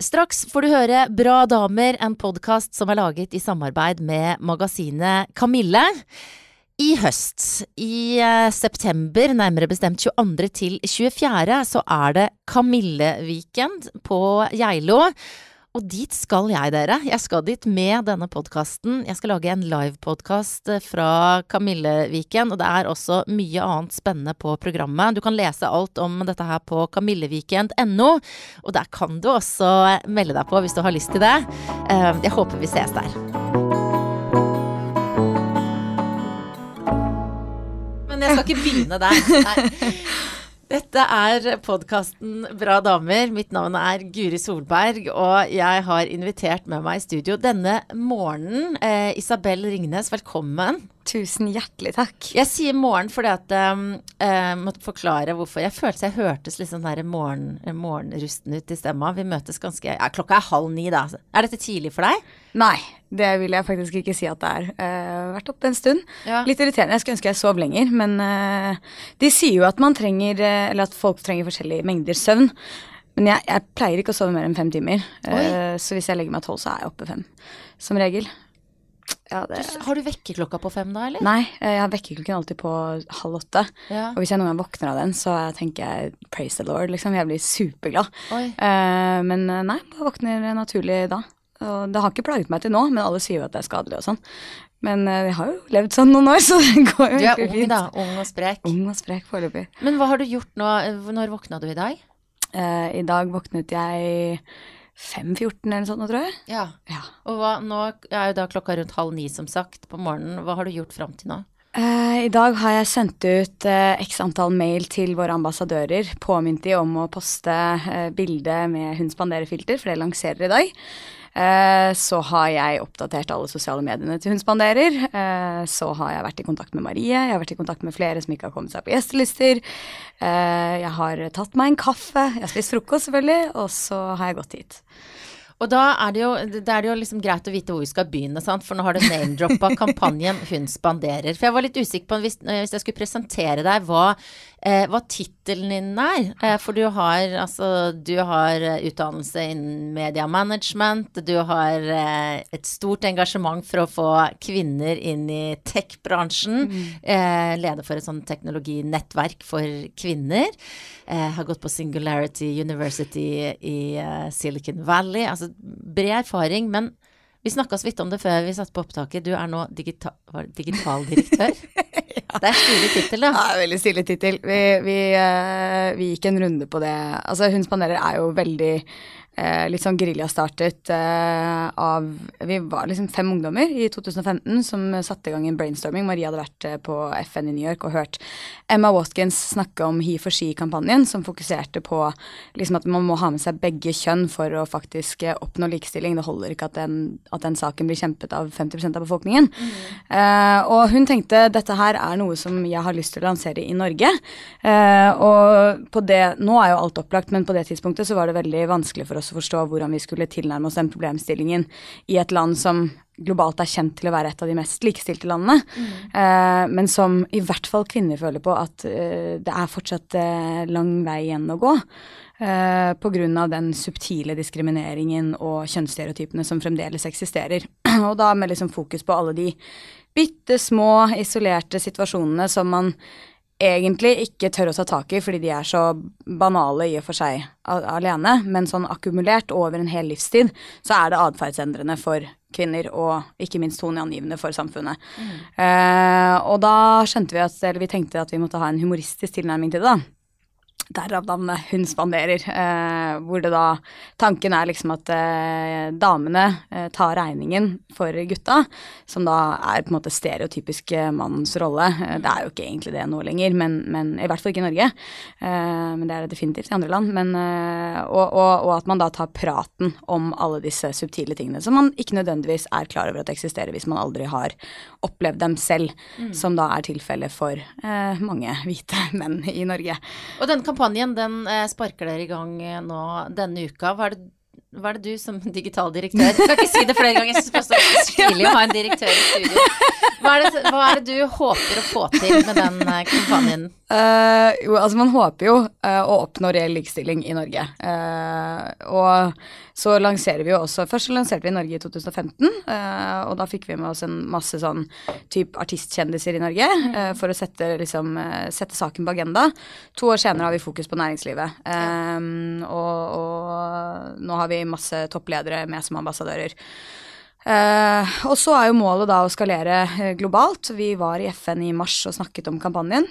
Straks får du høre Bra damer, en podkast som er laget i samarbeid med magasinet Kamille. I høst, i eh, september, nærmere bestemt 22. til 24., så er det Kamille-weekend på Geilo. Og dit skal jeg, dere. Jeg skal dit med denne podkasten. Jeg skal lage en livepodkast fra Kamilleviken, og det er også mye annet spennende på programmet. Du kan lese alt om dette her på kamilleviken.no, og der kan du også melde deg på hvis du har lyst til det. Eh, jeg håper vi ses der. Men jeg skal ikke begynne der. Nei. Dette er podkasten Bra damer. Mitt navn er Guri Solberg, og jeg har invitert med meg i studio denne morgenen eh, Isabel Ringnes, velkommen. Tusen hjertelig takk. Jeg sier morgen fordi at um, Jeg måtte forklare hvorfor. Jeg følte jeg hørtes litt sånn der morgen, morgenrusten ut i stemma. Vi møtes ganske Ja, klokka er halv ni, da. Er dette tidlig for deg? Nei, det vil jeg faktisk ikke si at det er. Uh, vært oppe en stund. Ja. Litt irriterende. Jeg skulle ønske jeg sov lenger, men uh, de sier jo at man trenger Eller at folk trenger forskjellige mengder søvn. Men jeg, jeg pleier ikke å sove mer enn fem timer. Uh, så hvis jeg legger meg tolv, så er jeg oppe fem. Som regel. Ja, det... du, har du vekkerklokka på fem da, eller? Nei, jeg har vekkerklokken alltid på halv åtte. Ja. Og hvis jeg noen gang våkner av den, så tenker jeg 'praise the Lord', liksom. Jeg blir superglad. Uh, men nei, jeg våkner naturlig da. Og det har ikke plaget meg til nå, men alle sier jo at det er skadelig og sånn. Men vi jeg har jo levd sånn noen år, så det går jo fint. Du er ung, fint. da. Ung og sprek. Ung og sprek foreløpig. Men hva har du gjort nå? Når våkna du i dag? Uh, I dag våknet jeg 5.14 eller noe sånt, tror jeg. Ja. Ja. Og hva, nå er jo da klokka rundt halv ni, som sagt, på morgenen. Hva har du gjort fram til nå? Eh, I dag har jeg sendt ut eh, x antall mail til våre ambassadører. Påminnet de om å poste uh, bilde med Hun spanderer-filter, for det lanserer i dag. Eh, så har jeg oppdatert alle sosiale mediene til Hun spanderer. Eh, så har jeg vært i kontakt med Marie. Jeg har vært i kontakt med flere som ikke har kommet seg på gjestelister. Eh, jeg har tatt meg en kaffe. Jeg har spist frokost, selvfølgelig. Og så har jeg gått hit. Og da er det jo, det er jo liksom greit å vite hvor vi skal begynne, sant? for nå har du name-droppa kampanjen Hun spanderer. For jeg var litt usikker på hvis, hvis jeg skulle presentere deg hva, eh, hva tittelen din er. Eh, for du har altså Du har eh, utdannelse innen media management, du har eh, et stort engasjement for å få kvinner inn i tech-bransjen. Eh, leder for et sånn teknologinettverk for kvinner. Eh, har gått på Singularity University i Silicon Valley. Altså bred erfaring, men vi snakka så vidt om det før vi satte på opptaket. Du er nå digita digitaldirektør. ja. Det er stilig tittel, da. Ja, veldig stilig tittel. Vi, vi, eh, vi gikk en runde på det. Altså, Hun spanderer er jo veldig eh, litt sånn geriljastartet eh, av Vi var liksom fem ungdommer i 2015 som satte i gang en brainstorming. Maria hadde vært eh, på FN i New York og hørt Emma Watkins snakke om He for She-kampanjen, som fokuserte på liksom at man må ha med seg begge kjønn for å faktisk eh, oppnå likestilling. Det holder ikke at den, at den saken blir kjempet av 50% av befolkningen. Eh, og hun tenkte dette her er noe som jeg har lyst til å lansere i Norge. Eh, og på det, nå er jo alt opplagt, men på det tidspunktet så var det veldig vanskelig for oss å forstå hvordan vi skulle tilnærme oss den problemstillingen i et land som globalt er kjent til å være et av de mest likestilte landene, eh, men som i hvert fall kvinner føler på at eh, det er fortsatt eh, lang vei igjen å gå. Uh, Pga. den subtile diskrimineringen og kjønnsstereotypene som fremdeles eksisterer. og da med liksom fokus på alle de bitte små, isolerte situasjonene som man egentlig ikke tør å ta tak i fordi de er så banale i og for seg alene, men sånn akkumulert over en hel livstid, så er det atferdsendrende for kvinner og ikke minst toneangivende for samfunnet. Eh, og da skjønte vi at, eller vi tenkte at vi måtte ha en humoristisk tilnærming til det, da. Derav navnet Hun spanderer, eh, hvor det da Tanken er liksom at eh, damene eh, tar regningen for gutta, som da er på en måte stereotypisk eh, mannens rolle. Eh, det er jo ikke egentlig det nå lenger, men, men i hvert fall ikke i Norge. Eh, men det er det definitivt i andre land. Men, og, og, og at man da tar praten om alle disse subtile tingene som man ikke nødvendigvis er klar over at eksisterer hvis man aldri har opplevd dem selv, som da er tilfellet for eh, mange hvite menn i Norge. Og den kampanjen, den eh, sparker dere i gang eh, nå denne uka. Hva er det hva er det du som digital direktør Jeg skal ikke si det flere ganger, jeg syns det er stilig å ha en direktør i studio. Hva er, det, hva er, det, du håper å få til med den eh, kampanjen? Uh, jo, altså man håper jo uh, å oppnå reell likestilling i Norge. Uh, og så lanserer vi jo også Først lanserte vi Norge i 2015, og da fikk vi med oss en masse sånn type artistkjendiser i Norge for å sette, liksom, sette saken på agenda. To år senere har vi fokus på næringslivet. Og, og nå har vi masse toppledere med som ambassadører. Uh, og så er jo målet da å skalere globalt. Vi var i FN i mars og snakket om kampanjen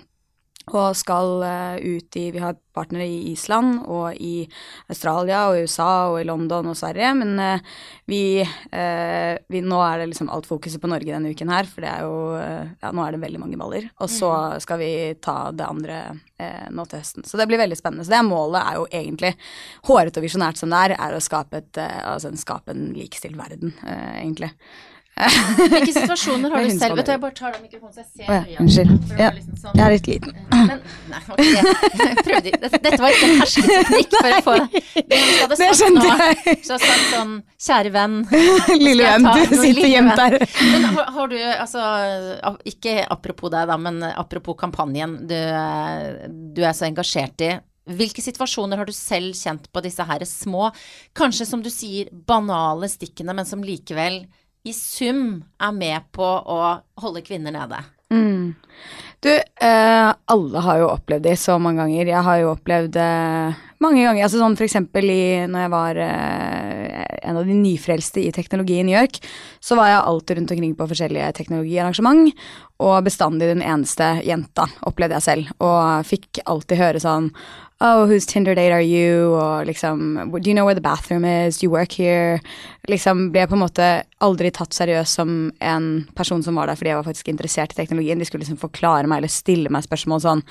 og skal uh, ut i Vi har partnere i Island og i Australia og i USA og i London og Sverige, men uh, vi, uh, vi, Nå er det liksom alt fokuset på Norge denne uken her, for det er jo Ja, nå er det veldig mange baller. Og så mm. skal vi ta det andre nå til høsten. Så det blir veldig spennende. Så det målet er jo egentlig, hårete og visjonært som det er, er å skape, et, altså, skape en likestilt verden, egentlig. Hvilke situasjoner har du selv Vet du, jeg bare tar den mikrofonen så jeg ser øynene. Ja, unnskyld. Ja, liksom sånn, jeg er litt liten. Men, nei, okay. Prøvde, dette, dette var ikke en hersketeknikk for å få det. Det skjønte jeg. Så jeg sagt sånn Kjære venn. Lille venn, du sitter gjemt der. Men har, har, du, altså Ikke apropos deg, da, men apropos kampanjen du, du er så engasjert i. Hvilke situasjoner har du selv kjent på disse her små, kanskje som du sier banale stikkene, men som likevel i sum er med på å holde kvinner nede? Mm. Du, eh, alle har jo opplevd det så mange ganger. Jeg har jo opplevd eh, mange ganger. Altså sånn eksempel når jeg var eh, en av de nyfrelste i teknologi i New York, så var jeg alltid rundt omkring på forskjellige teknologiarrangement, og bestandig den eneste jenta, opplevde jeg selv. Og fikk alltid høre sånn Oh, whose Tinder date are you? Og liksom Do you know where the bathroom is? Do you work here? Liksom ble jeg på en måte aldri tatt seriøst som en person som var der fordi jeg var faktisk interessert i teknologien. De skulle liksom forklare meg eller stille meg spørsmål sånn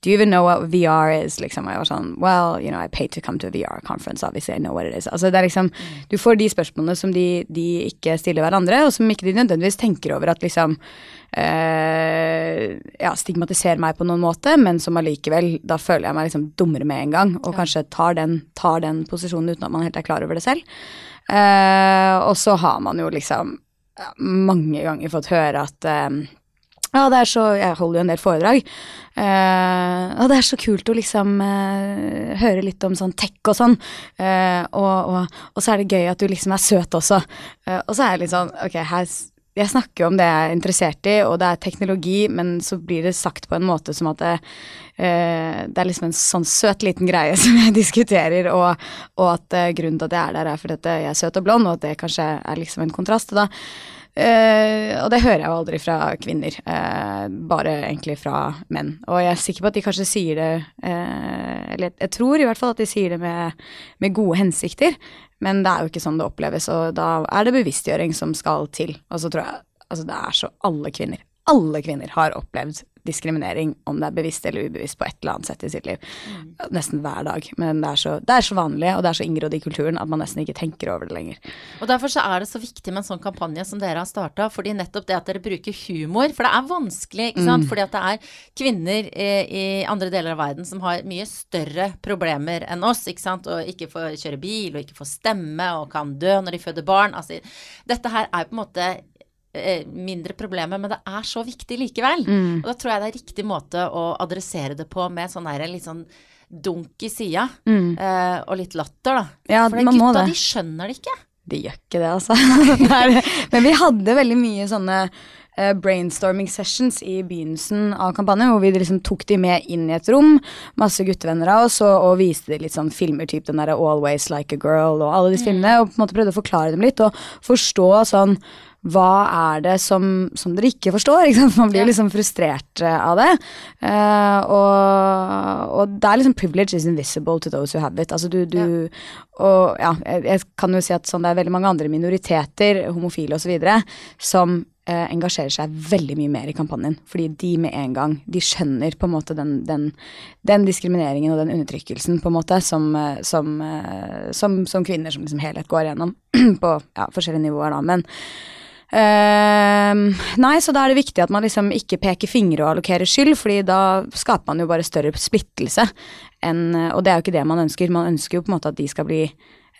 Do you even know what VR is? Liksom. Jeg var sånn Well, you know, I paid to come to a VR conference. Obviously, I know what it is. Altså, det er liksom Du får de spørsmålene som de, de ikke stiller hverandre, og som ikke de nødvendigvis tenker over at liksom Uh, ja, stigmatiserer meg på noen måte, men som allikevel Da føler jeg meg liksom dummere med en gang, og ja. kanskje tar den, tar den, posisjonen uten at man helt er klar over det selv. Uh, og så har man jo liksom mange ganger fått høre at uh, ja, det er så Jeg holder jo en del foredrag. Uh, og det er så kult å liksom uh, høre litt om sånn tech og sånn. Uh, og, og, og, så er det gøy at du liksom er søt også. og så er det litt sånn Ok, her jeg snakker jo om det jeg er interessert i, og det er teknologi, men så blir det sagt på en måte som at det, eh, det er liksom en sånn søt liten greie som jeg diskuterer, og, og at eh, grunnen til at jeg er der, er fordi at jeg er søt og blond, og at det kanskje er liksom en kontrast. Da Uh, og det hører jeg jo aldri fra kvinner, uh, bare egentlig fra menn. Og jeg er sikker på at de kanskje sier det uh, Eller jeg tror i hvert fall at de sier det med, med, gode hensikter, men det er jo ikke sånn det oppleves, og da er det bevisstgjøring som skal til. Og så tror jeg Altså, det er så alle kvinner. Alle kvinner har opplevd diskriminering, om det er bevisst eller ubevisst, på et eller annet sett i sitt liv. Mm. Nesten hver dag. Men det er, så, det er, så, vanlig, og det er så inngrodd i kulturen at man nesten ikke tenker over det lenger. Og Derfor så er det så viktig med en sånn kampanje som dere har starta, fordi nettopp det at dere bruker humor For det er vanskelig, ikke sant. Mm. Fordi at det er kvinner i, i, andre deler av verden som har mye større problemer enn oss, ikke sant. Og ikke får kjøre bil, og ikke får stemme, og kan dø når de føder barn. Altså, dette her er på en måte Eh, mindre problemer, men det er så viktig likevel. Mm. Og da tror jeg det er riktig måte å adressere det på med sånn der litt sånn dunk i sida, mm. uh, og litt latter, da. Ja, For det, gutta, de skjønner det ikke. De gjør ikke det, altså. men vi hadde veldig mye sånne uh, brainstorming sessions i begynnelsen av kampanjen, hvor vi liksom tok de med inn i et rom, masse guttevenner av oss, og, og viste de litt sånn filmer, typ den derre Always Like a Girl og alle disse mm. filmene, og på en måte prøvde å forklare dem litt, og forstå sånn hva er det som, som dere ikke forstår? Ikke Man blir jo liksom frustrert uh, av det. Uh, og, og, det er liksom 'privilege is invisible to those who have it'. Altså du, du. Og ja, jeg, jeg, kan jo si at sånn, det er veldig mange andre minoriteter, homofile osv., som uh, engasjerer seg veldig mye mer i kampanjen. Fordi de med en gang, de skjønner på en måte den, den, den diskrimineringen og den undertrykkelsen på en måte som, som, som, som kvinner som liksom helhet går gjennom på ja, forskjellige nivåer, da. Men Uh, nei, så da er det viktig at man liksom ikke peker fingre og allokerer skyld, fordi da skaper man jo bare større splittelse enn Og det er jo ikke det man ønsker. Man ønsker jo på en måte at de skal bli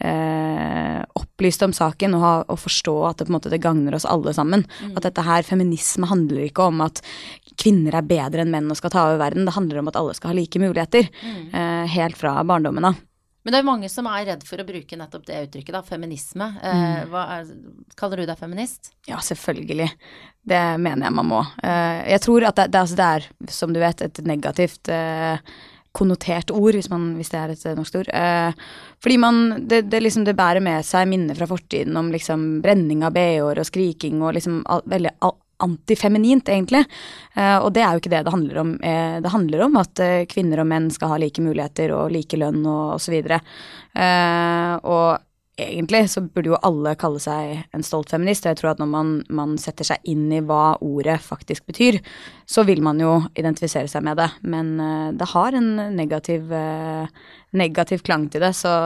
uh, opplyst om saken og, ha, og forstå at det på en måte det gagner oss alle sammen. Mm. At dette her, feminisme handler ikke om at kvinner er bedre enn menn og skal ta over verden. Det handler om at alle skal ha like muligheter. Mm. Eh, helt fra barndommen av. Men det er mange som er redd for å bruke nettopp det uttrykket, da, feminisme. Eh, hva er, kaller du deg feminist? Ja, selvfølgelig. Det mener jeg man må. Eh, jeg tror at det, det, altså det er, som du vet, et negativt eh, konnotert ord, hvis, man, hvis, det er et norsk ord. Eh, fordi man det, det, liksom, det, bærer med seg minner fra fortiden om liksom brenning av bh-er og skriking og liksom all, veldig all, antifeminint, egentlig. Eh, og det er jo ikke det det handler om. Eh, det handler om at eh, kvinner og menn skal ha like muligheter og like lønn og osv. Eh, og egentlig så burde jo alle kalle seg en stolt feminist. Og jeg tror at når man, man, setter seg inn i hva ordet faktisk betyr, så vil man jo identifisere seg med det. Men det har en negativ, negativ klang til det, så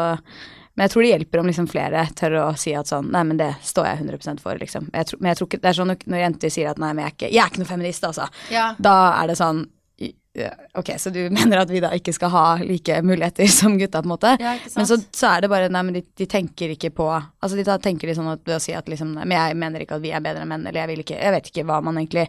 men jeg tror det hjelper om liksom flere tør å si at sånn Nei, men det står jeg 100 for, liksom. Jeg tror, men jeg tror ikke Det er sånn når jenter sier at nei, men jeg er ikke, jeg er ikke noe feminist, altså. Ja. Da er det sånn Ok, så du mener at vi da ikke skal ha like muligheter som gutta, på en måte? Ja, ikke sant? men så, så er det bare Nei, men de, de tenker ikke på Altså de da tenker de sånn at ved å si at liksom Men jeg mener ikke at vi er bedre enn menn, eller jeg vil ikke Jeg vet ikke hva man egentlig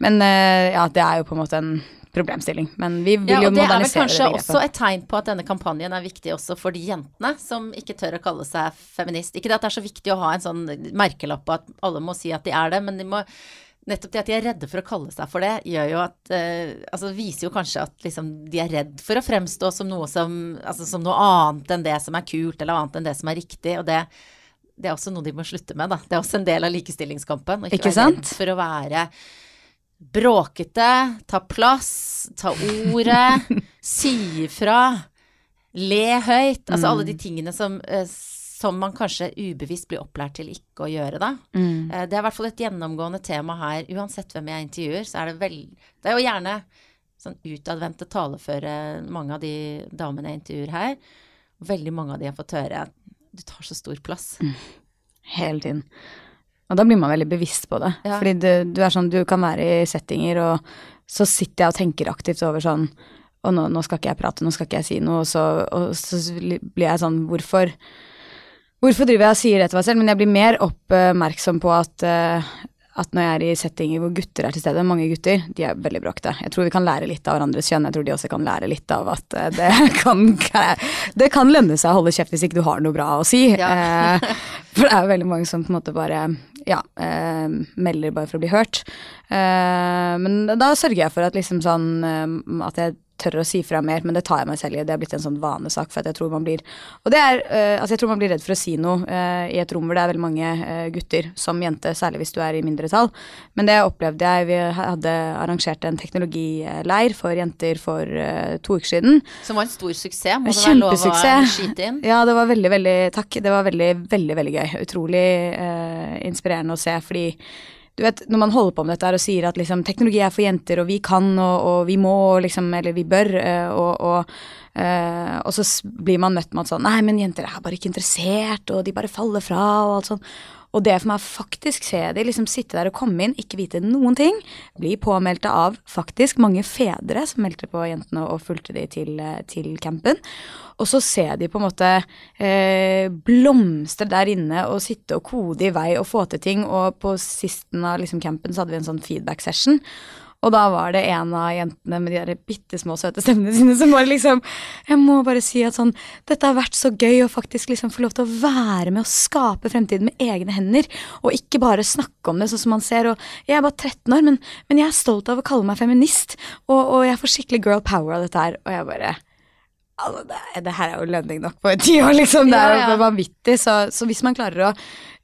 Men uh, ja, det er jo på en måte en problemstilling. Men vi vil ja, jo og det er vel kanskje det også et tegn på at denne kampanjen er viktig også for de jentene som ikke tør å kalle seg feminist. Ikke det at det er så viktig å ha en sånn merkelapp på at alle må si at de er det, men de må Nettopp det at de er redde for å kalle seg for det, gjør jo at eh, Altså viser jo kanskje at liksom de er redd for å fremstå som noe som Altså som noe annet enn det som er kult, eller annet enn det som er riktig, og det det er også noe de må slutte med, da. Det er også en del av likestillingskampen. Ikke, Ikke sant? for å være bråkete, ta plass, ta ordet, si ifra, le høyt. Altså alle de tingene som, eh, som man kanskje ubevisst blir opplært til ikke å gjøre, da. Mm. Eh, Det er i hvert fall et gjennomgående tema her. Uansett hvem jeg intervjuer, så er det vel Det er jo gjerne sånn utadvendte taleføre, mange av de damene jeg intervjuer her. Veldig mange av de har fått høre du tar så stor plass. Hele tiden. Og da blir man veldig bevisst på det. Ja. Fordi du, du er sånn, du kan være i settinger, og så sitter jeg og tenker aktivt over sånn Og nå, nå skal ikke jeg prate, nå skal ikke jeg si noe, og så, og så blir jeg sånn Hvorfor Hvorfor driver jeg og sier det til meg selv? Men jeg blir mer oppmerksom på at eh, at når jeg er i settinger hvor gutter er til stede, mange gutter, de er veldig bråkte. Jeg tror vi kan lære litt av hverandres kjønn. Jeg tror de også kan lære litt av at eh, det kan, det kan lønne seg å holde kjeft hvis ikke du har noe bra å si. Ja. Eh, for det er jo veldig mange som på en måte bare ja, eh, melder bare for å bli hørt. Men da sørger jeg for at liksom sånn at jeg tør å si fra mer, men det tar jeg meg selv i. Det har blitt en sånn vanesak, for at jeg tror man blir Og det er uh, Altså, jeg tror man blir redd for å si noe uh, i et rom hvor det er veldig mange uh, gutter, som jente, særlig hvis du er i mindretall. Men det opplevde jeg Vi hadde arrangert en teknologileir for jenter for to uker siden. Som var en stor suksess, må det være lov å skyte inn. Ja, det var veldig, veldig Takk. Det var veldig, veldig, veldig gøy. Utrolig inspirerende å se, fordi du vet, når man holder på med dette og sier at liksom teknologi er for jenter, og vi kan, og, og vi må, liksom, eller vi bør, eh, og, og, eh, og så blir man møtt med at sånn Nei, men jenter er bare ikke interessert, og de bare faller fra, og alt sånn. Og det for meg faktisk se de liksom sitte der og komme inn, ikke vite noen ting, bli påmeldte av faktisk mange fedre som meldte på jentene og fulgte de til, eh, til campen. Og så ser de på en måte eh, blomstre der inne og sitte og kode i vei og få til ting. Og på sisten av liksom campen så hadde vi en sånn feedback session. Og da var det en av jentene med de der bitte små søte stemmene sine som bare liksom Jeg må bare si at sånn Dette har vært så gøy å faktisk liksom få lov til å være med og skape fremtiden med egne hender. Og ikke bare snakke om det sånn som man ser. Og jeg er bare 13 år, men, men jeg er stolt av å kalle meg feminist. Og, og jeg får skikkelig girl power av dette her. Og jeg bare Altså, det, det her er jo lønning nok på et tiår, liksom. Det er jo vanvittig. Så, så hvis man klarer å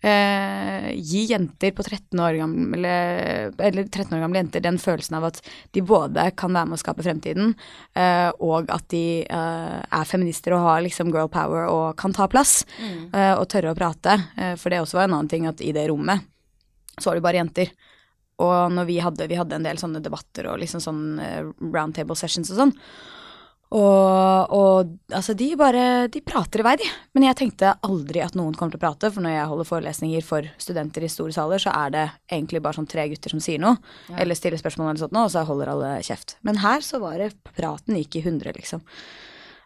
eh, gi jenter på 13 år gamle Eller 13 år gamle jenter den følelsen av at de både kan være med å skape fremtiden, eh, og at de eh, er feminister og har liksom girl power og kan ta plass, eh, og tørre å prate. Eh, for det også var en annen ting at i det rommet så var det bare jenter. Og når vi hadde, vi hadde en del sånne debatter og liksom sånn eh, roundtable sessions og sånn. Og, og altså, de bare De prater i vei, de. Men jeg tenkte aldri at noen kommer til å prate, for når jeg holder forelesninger for studenter i store saler, så er det egentlig bare sånn tre gutter som sier noe, eller stiller spørsmål eller sånt noe, og så holder alle kjeft. Men her så var det Praten gikk i hundre, liksom.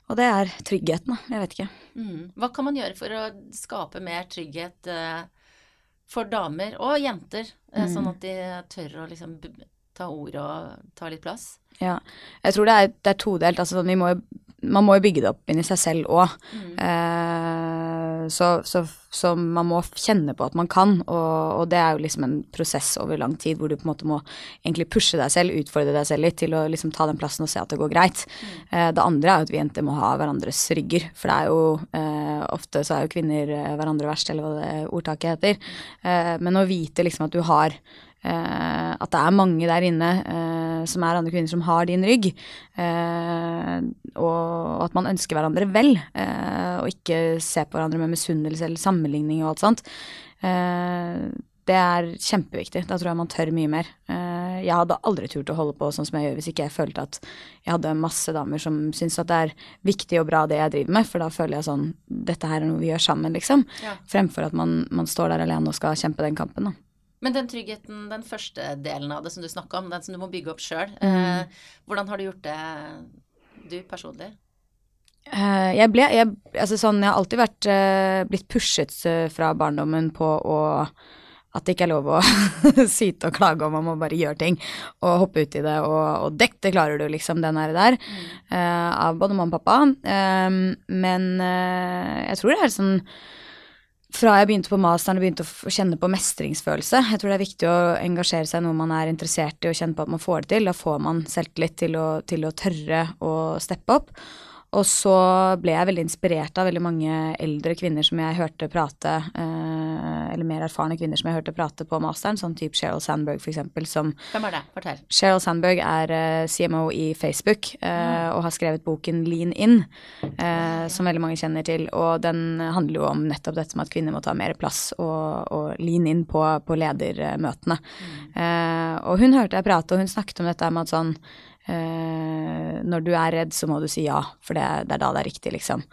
Og det er tryggheten, da. Jeg vet ikke. Mm. Hva kan man gjøre for å skape mer trygghet eh, for damer og jenter, eh, sånn at de tør å liksom ta ordet og ta litt plass? Ja. Jeg tror det er, det er todelt. Altså, vi må jo, man må jo bygge det opp inni seg selv òg. Eh, så, så, så man må kjenne på at man kan, og, og det er jo liksom en prosess over lang tid hvor du på en måte må egentlig pushe deg selv, utfordre deg selv litt til å liksom ta den plassen og se at det går greit. Eh, det andre er jo at vi jenter må ha hverandres rygger, for det er jo eh, ofte så er jo kvinner eh, hverandre verst, eller hva det ordtaket heter. Eh, men å vite liksom at du har at det er mange der inne eh, som er andre kvinner som har din rygg. Eh, og at man ønsker hverandre vel, eh, og ikke ser på hverandre med misunnelse eller sammenligning og alt sånt. Eh, det er kjempeviktig. Da tror jeg man tør mye mer. Eh, jeg hadde aldri turt å holde på sånn som jeg gjør hvis ikke jeg følte at jeg hadde masse damer som syns at det er viktig og bra det jeg driver med, for da føler jeg sånn Dette her er noe vi gjør sammen, liksom. Ja. Fremfor at man, man står der alene og skal kjempe den kampen, da. Men den tryggheten, den første delen av det som du snakka om, den som du må bygge opp sjøl, Mm. eh, hvordan har du gjort det du personlig? Eh, jeg ble jeg, altså sånn, jeg har alltid vært eh, blitt pushet fra barndommen på å at det ikke er lov å syte og klage om man må bare gjøre ting og hoppe ut i det, og, og det klarer du, liksom, den der, der uh, av både mamma og pappa. Eh, men uh, jeg tror det er sånn fra jeg begynte på masteren og begynte å kjenne på mestringsfølelse. Jeg tror det er viktig å engasjere seg i noe man er interessert i og kjenne på at man får det til. Da får man selvtillit til å, til å tørre å steppe opp. Og så ble jeg veldig inspirert av veldig mange eldre kvinner som jeg hørte prate, eh, eller mer erfarne kvinner som jeg hørte prate på masteren, sånn type Sheryl Sandberg eksempel, som Hvem er det? Fortell. Sheryl Sandberg er eh, CMO i Facebook eh, og har skrevet boken Lean In, eh, som veldig mange kjenner til. Og den handler jo om nettopp dette med at kvinner må ta mer plass og, og lean in på, på ledermøtene. Eh, og hun hørte jeg prate, og hun snakket om dette med at sånn eh, Når du er redd, så må du si ja, for det, det er da det er riktig, liksom.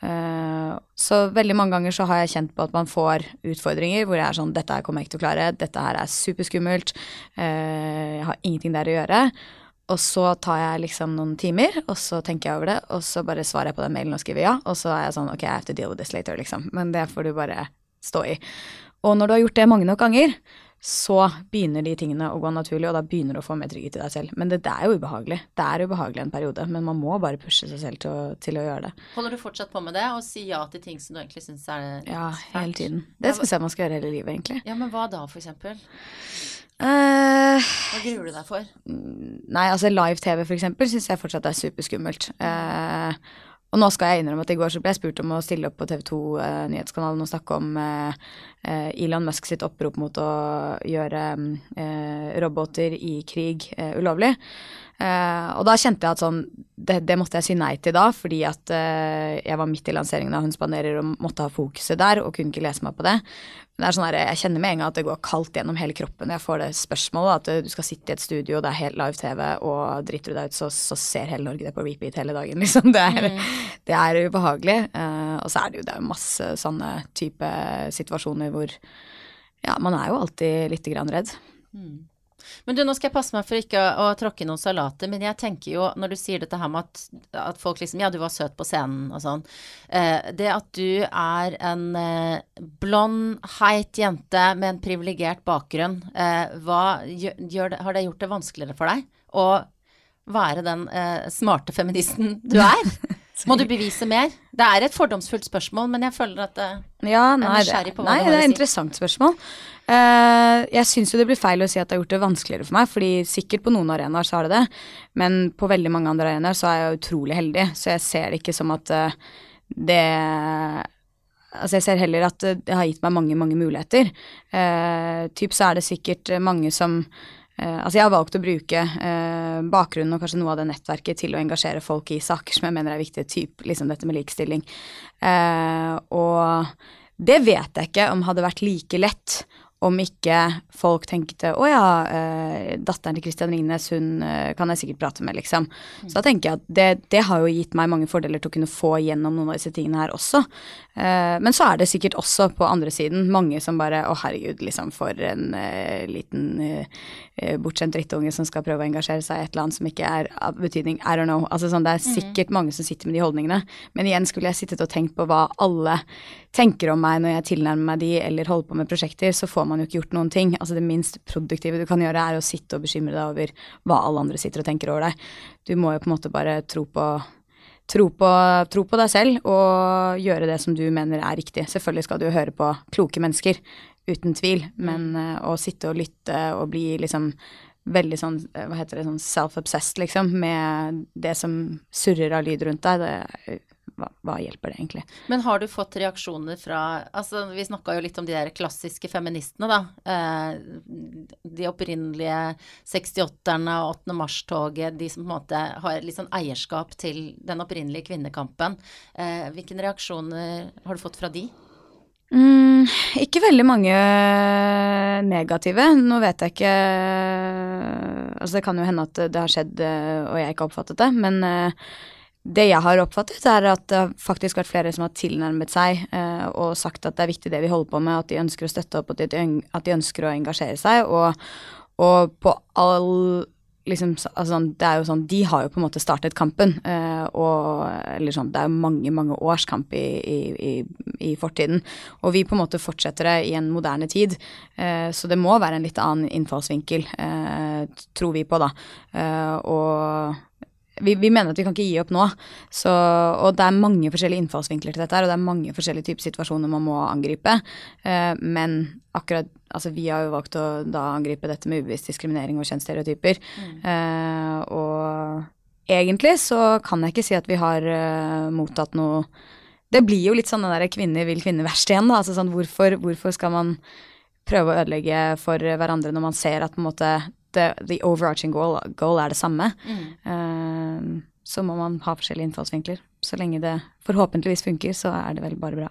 Eh, så veldig mange ganger så har jeg kjent på at man får utfordringer hvor jeg er sånn Dette her kommer jeg ikke til å klare, dette her er superskummelt, eh, jeg har ingenting der å gjøre. Og så tar jeg liksom noen timer, og så tenker jeg over det, og så bare svarer jeg på den mailen og skriver ja, og så er jeg sånn ok, I have to deal with this later, liksom. Men det får du bare stå i. Og når du har gjort det mange nok ganger, så begynner de tingene å gå naturlig, og da begynner du å få mer trygghet i deg selv. Men det, det er jo ubehagelig. Det er ubehagelig en periode, men man må bare pushe seg selv til å, til å gjøre det. Holder du fortsatt på med det, og si ja til ting som du egentlig syns er Ja, hele tiden. Det skal jeg man skal gjøre hele livet, egentlig. Ja, men hva da, for eksempel? Uh, Hva gruer du deg for? Nei, altså live-TV for eksempel syns jeg fortsatt er superskummelt. Eh, og nå skal jeg innrømme at i går så ble jeg spurt om å stille opp på TV 2 eh, Nyhetskanalen og snakke om eh, eh, Elon Musk sitt opprop mot å gjøre eh, roboter i krig eh, ulovlig. Eh, og da kjente jeg at sånn det, det måtte jeg si nei til da, fordi at uh, jeg var midt i lanseringen av Hun spanderer og måtte ha fokuset der, og kunne ikke lese meg på det. Men det er sånn her, jeg kjenner med en gang at det går kaldt gjennom hele kroppen når jeg får det spørsmålet. At eh, du skal sitte i et studio, det er helt live-TV, og driter du deg ut, så, så ser hele Norge det på repeat hele dagen, liksom. Det er, det er ubehagelig. Uh, og så er det jo, det er masse sånne type situasjoner hvor ja, man er jo alltid lite grann redd. Men du, nå skal jeg passe meg for ikke å, å tråkke noen salater, men jeg tenker jo, når du sier dette her med at, at folk liksom Ja, du var søt på scenen og sånn. Eh, det at du er en eh, blond, heit jente med en privilegert bakgrunn, eh, hva gjør, gjør det, har det gjort det vanskeligere for deg å være den eh, smarte feministen du er? Må du bevise mer? Det er et fordomsfullt spørsmål, men jeg føler at det Ja, nei, er nysgjerrig på hva nei, du har det er et interessant spørsmål. Uh, jeg syns jo det blir feil å si at det har gjort det vanskeligere for meg, fordi sikkert på noen arenaer så har det det, men på veldig mange andre arenaer så er jeg utrolig heldig, så jeg ser det ikke som at uh, det Altså jeg ser heller at det har gitt meg mange, mange muligheter. Uh, typ så er det sikkert mange som eh, Altså jeg har valgt å bruke eh, bakgrunnen og kanskje noe av det nettverket til å engasjere folk i saker som jeg mener er viktige, typ liksom dette med likestilling. Eh, og det vet jeg ikke om hadde vært like lett om ikke folk tenkte å ja, eh, datteren til Christian Ringnes, hun eh, kan jeg sikkert prate med, liksom. Så da tenker jeg at det, det, har jo gitt meg mange fordeler til å kunne få gjennom noen av disse tingene her også. Eh, men så er det sikkert også på andre siden mange som bare å herregud, liksom for en liten bortskjemt drittunge som skal prøve å engasjere seg i et eller annet som ikke er av betydning, I don't know. Altså sånn, det er sikkert mange som sitter med de holdningene. Men igjen skulle jeg sittet og tenkt på hva alle tenker om meg når jeg tilnærmer meg de eller holder på med prosjekter, så får man jo ikke gjort noen ting. Altså det minst produktive du kan gjøre, er å sitte og bekymre deg over hva alle andre sitter og tenker over deg. Du må jo på en måte bare tro på Tro på, tro på deg selv og gjøre det som du mener er riktig. Selvfølgelig skal du jo høre på kloke mennesker, uten tvil, men uh, å sitte og lytte og bli liksom veldig sånn, hva heter det, sånn self-obsessed, liksom, med det som surrer av lyd rundt deg, det hva, hva, hjelper det egentlig? Men har du fått reaksjoner fra altså Vi snakka jo litt om de der klassiske feministene, da. Eh, de opprinnelige 68-erne og 8. mars-toget, de som på en måte har litt sånn eierskap til den opprinnelige kvinnekampen. Eh, hvilke reaksjoner har du fått fra de? Mm, ikke veldig mange negative. Nå vet jeg ikke Altså, det kan jo hende at det har skjedd og jeg ikke har oppfattet det, men det jeg har oppfattet, er at det har faktisk vært flere som har tilnærmet seg eh, og sagt at det er viktig det vi holder på med, at de ønsker å støtte opp, og at de ønsker å engasjere seg. Og, og på all liksom, altså, det er jo sånn, De har jo på en måte startet kampen. Eh, og, eller sånn, Det er jo mange mange års kamp i, i, i, fortiden. Og vi på en måte fortsetter det i en moderne tid. Eh, så det må være en litt annen innfallsvinkel, eh, tror vi på, da. Eh, og vi, vi, mener at vi kan ikke gi opp nå. Så, og det er mange forskjellige innfallsvinkler til dette her, og det er mange forskjellige typer situasjoner man må angripe. Eh, men akkurat Altså, vi har jo valgt å da angripe dette med ubevisst diskriminering og kjønnsstereotyper. Mm. Eh, og egentlig så kan jeg ikke si at vi har eh, mottatt noe Det blir jo litt sånn den derre kvinner vil kvinner verst igjen, da. Altså sånn hvorfor, hvorfor skal man prøve å ødelegge for hverandre når man ser at på en måte the, the overarching goal, goal, er det samme. Mm. Uh, så må man ha forskjellige innfallsvinkler. Så lenge det forhåpentligvis funker, så er det vel bare bra.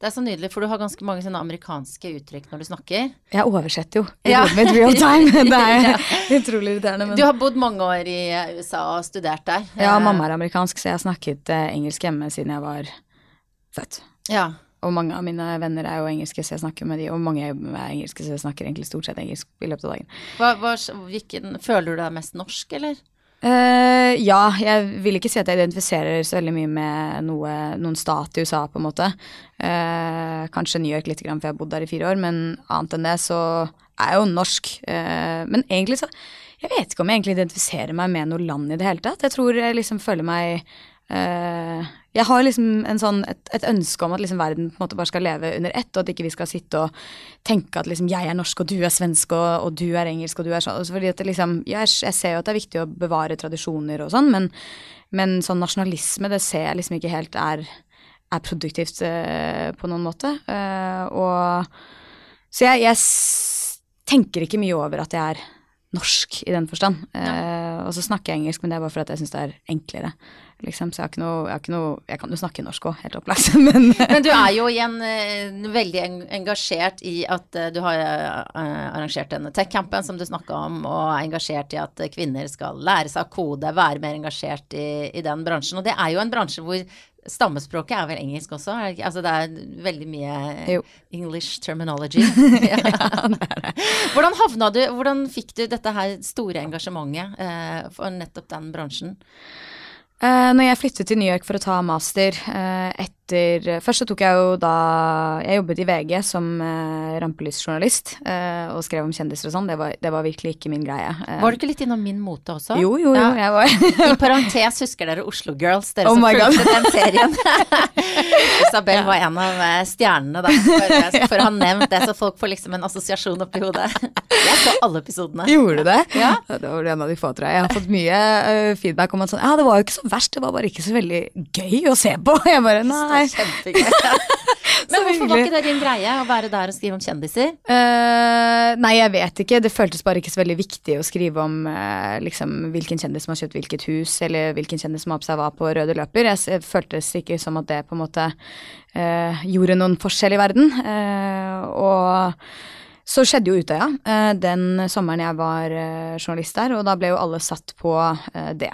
Det er så nydelig, for du har ganske mange sånne amerikanske uttrykk når du snakker. Jeg oversetter jo i ja. hodet mitt real time. Det er ja. utrolig irriterende. Men... Du har bodd mange år i USA og studert der. Ja, mamma er amerikansk, så jeg har snakket eh, engelsk hjemme siden jeg var født. Ja. Og mange av mine venner er jo engelske, så jeg snakker med de, og mange er engelske, så jeg snakker egentlig stort sett engelsk i løpet av dagen. Hva, hva, hvilken, føler du deg mest norsk, eller? Uh, ja, jeg vil ikke si at jeg identifiserer så veldig mye med noe, noen stat i USA, på en måte. Uh, kanskje New York litt, for jeg har bodd der i fire år, men annet enn det så er jeg jo norsk. Uh, men egentlig så Jeg vet ikke om jeg egentlig identifiserer meg med noe land i det hele tatt. Jeg tror jeg liksom føler meg jeg har liksom sånn, et, et, ønske om at liksom verden på en måte bare skal leve under ett, og at ikke vi skal sitte og tenke at liksom jeg er norsk og du er svensk og, og du er engelsk og du er sånn. Altså, fordi at liksom, jeg, jeg, ser jo at det er viktig å bevare tradisjoner og sånn, men, men sånn nasjonalisme det ser jeg liksom ikke helt er, er produktivt uh, på noen måte. Uh, og så jeg, jeg tenker ikke mye over at jeg er norsk i den forstand. Ja. og så snakker jeg engelsk, men det er bare for at jeg syns det er enklere liksom. Så jeg har ikke noe Jeg, ikke noe, jeg kan jo snakke norsk òg, helt opplagt, men Men du er jo igjen uh, veldig engasjert i at uh, du har uh, arrangert denne tech-campen som du snakka om, og er engasjert i at kvinner skal lære seg kode, være mer engasjert i, i den bransjen. Og det er jo en bransje hvor Stammespråket er vel engelsk også? Altså det er veldig mye jo. English terminology. ja. det er det. Hvordan havna du Hvordan fikk du dette her store engasjementet eh, for nettopp den bransjen? Eh, når jeg flyttet til New York for å ta master eh, etter Først så tok jeg jo da Jeg jobbet i VG som uh, rampelysjournalist uh, og skrev om kjendiser og sånn. Det, det, var virkelig ikke min greie. var du ikke litt innom Min mote også? Jo, jo, jo, ja. I parentes husker dere Oslo Girls, dere oh som fulgte den serien. Isabel ja. var en av stjernene da, for, for, å ha nevnt det, så folk får liksom en assosiasjon oppi hodet. Jeg så alle episodene. Gjorde du det? Ja. Det var en av de få, tror jeg. Jeg har fått mye feedback om at sånn Ja, det var jo ikke så verst, det var bare ikke så veldig gøy å se på. Jeg bare nei. Men hvorfor var ikke det din greie å være der og skrive om kjendiser? Uh, nei, jeg vet ikke. Det føltes bare ikke så veldig viktig å skrive om uh, liksom, hvilken kjendis som har kjøpt hvilket hus, eller hvilken kjendis som har på seg hva på røde løper. Jeg, jeg føltes ikke som at det på en måte uh, gjorde noen forskjell i verden. og så skjedde jo Utøya ja. den sommeren jeg var journalist der, og da ble jo alle satt på det.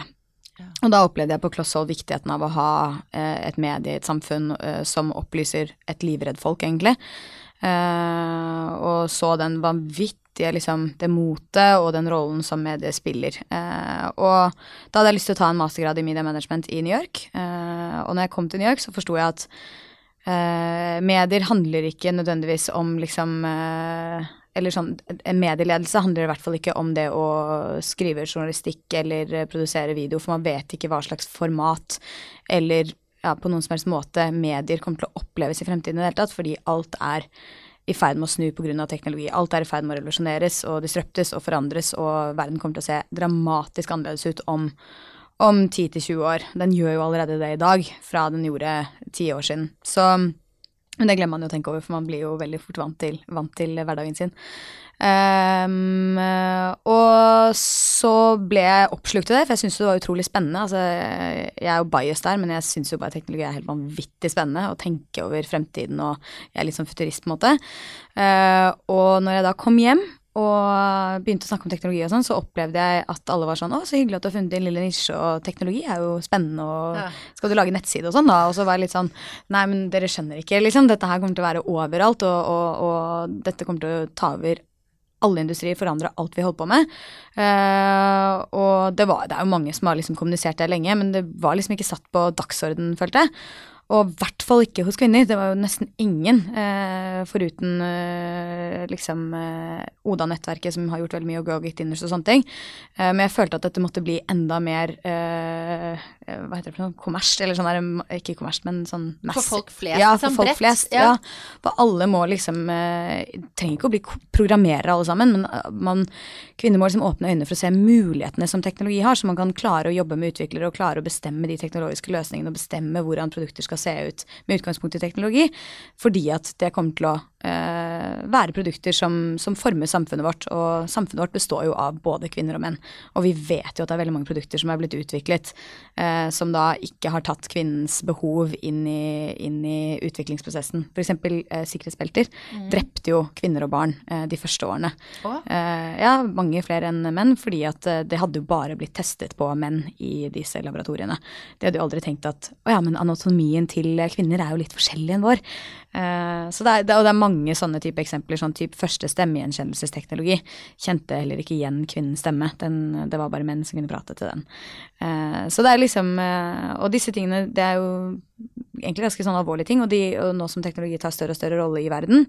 Og da opplevde jeg på kloss hold viktigheten av å ha eh, et medie i et samfunn eh, som opplyser et livredd folk, egentlig. Eh, og så den vanvittige liksom, det motet og den rollen som mediet spiller. Og da hadde jeg lyst til å ta en mastergrad i media management i New York. Og når jeg kom til New York, så forsto jeg at medier handler ikke nødvendigvis om liksom eller sånn, medieledelse handler i hvert fall ikke om det å skrive journalistikk eller eh, produsere video, for man vet ikke hva slags format eller ja, på noen som helst måte medier kommer til å oppleves i fremtiden i det hele tatt, fordi alt er i ferd med å snu pga. teknologi. Alt er i ferd med å revolusjoneres og disruptes og forandres, og verden kommer til å se dramatisk annerledes ut om, om 10-20 år. Den gjør jo allerede det i dag, fra den gjorde ti år siden. Så men det glemmer man jo å tenke over, for man blir jo veldig fort vant til, vant til hverdagen sin. Um, og så ble jeg oppslukt i det, for jeg syntes det var utrolig spennende. Altså, jeg er jo bias der, men jeg syns jo bare teknologi er helt vanvittig spennende. Å tenke over fremtiden, og jeg er litt sånn futurist, på en måte. Uh, og når jeg da kom hjem og begynte å snakke om teknologi og sånn, så opplevde jeg at alle var sånn 'Å, så hyggelig at du har funnet din lille nisje, og teknologi er jo spennende, og Ja. skal du lage nettside og sånn, da?' Og så var jeg litt sånn 'Nei, men dere skjønner ikke, liksom. Dette her kommer til å være overalt, og, og, og dette kommer til å ta over alle industrier, forandre alt vi holder på med. Uh, og det, var, det er jo mange som har liksom kommunisert det lenge, men det var liksom ikke satt på dagsorden, følte jeg. Og i hvert fall ikke hos kvinner. Det var jo nesten ingen, eh, foruten eh, liksom eh, Oda-nettverket, som har gjort veldig mye, og Go Get Dinners og sånne ting. Eh, men jeg følte at dette måtte bli enda mer eh, eh, Hva heter det for noe? Kommers? Eller sånn der, ikke kommers, men sånn mass- For folk flest, Ja, liksom, for folk flest. ja. Ja. For alle må liksom Trenger ikke å bli programmerere alle sammen, men man, kvinner må liksom åpne øynene for å se mulighetene som teknologi har, så man kan klare å jobbe med utviklere og klare å bestemme de teknologiske løsningene og bestemme hvordan produkter skal se ut med utgangspunkt i teknologi, fordi at det kommer til å eh, være produkter som, som former samfunnet vårt, og samfunnet vårt består jo av både kvinner og menn. Og vi vet jo at det er veldig mange produkter som er blitt utviklet eh, som da ikke har tatt kvinnens behov inn i, inn i utviklingsprosessen. F.eks. Eh, sikkerhetsbelter drepte jo kvinner og barn eh, de første årene. Eh, ja, mange flere enn menn, fordi at eh, det hadde jo bare blitt testet på menn i disse laboratoriene. De hadde jo aldri tenkt at å ja, men anatomien til kvinner er jo litt forskjellig enn vår. Eh, så det er, det, og det er mange sånne type eksempler. Sånn type første stemmegjenkjennelsesteknologi kjente heller ikke igjen kvinnens stemme. Den, det var bare menn som kunne prate til den. Eh, så det er liksom eh, Og disse tingene, det er jo egentlig ganske sånn alvorlige ting. Og, de, og nå som teknologi tar større og større rolle i verden,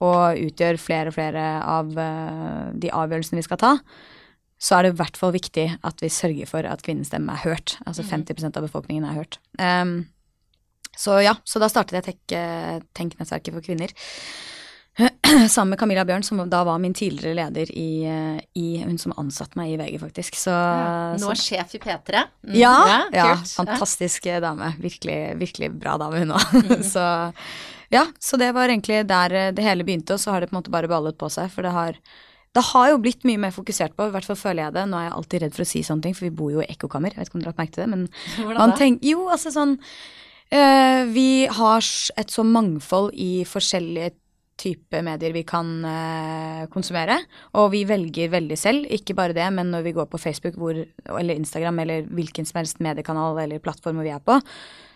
og utgjør flere og flere av de avgjørelsene vi skal ta, så er det i hvert fall viktig at vi sørger for at kvinnens stemme er hørt. Altså 50% av befolkningen er hørt. Um, så ja, så da startet jeg Tenk- eh, Tenk-nettverket for kvinner. Sammen med Camilla Bjørn, som da var min tidligere leder i, eh, i Hun som ansatte meg i VG, faktisk. Så, Nå så er sjef i P3. Mm, ja, ja, ja fantastisk dame. Virkelig, virkelig bra dame, hun òg. så ja, så det var egentlig der eh, det hele begynte, og så har det på en måte bare ballet på seg. For det har, det har jo blitt mye mer fokusert på, i hvert fall føler jeg det. Nå er jeg alltid redd for å si sånne ting, for vi bor jo i ekkokammer. Jeg vet ikke om dere har lagt merke til det, men Hvordan man tenker Jo, altså sånn eh, Vi har et så mangfold i forskjellige typer medier vi kan eh, konsumere, og vi velger veldig selv. Ikke bare det, men når vi går på Facebook hvor, eller Instagram eller hvilken som helst mediekanal eller plattform vi er på,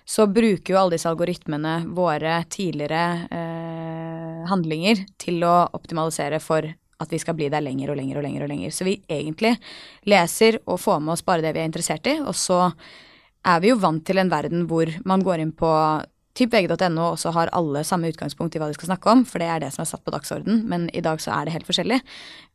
så bruker jo alle disse algoritmene våre tidligere eh, handlinger til å optimalisere for at vi skal bli der lenger og lenger og lenger. og lenger. Så vi egentlig leser og får med oss bare det vi er interessert i, og så er vi jo vant til en verden hvor man går inn på typ vg.no, og så har alle samme utgangspunkt i hva de skal snakke om, for det er det som er satt på dagsorden, men i dag så er det helt forskjellig.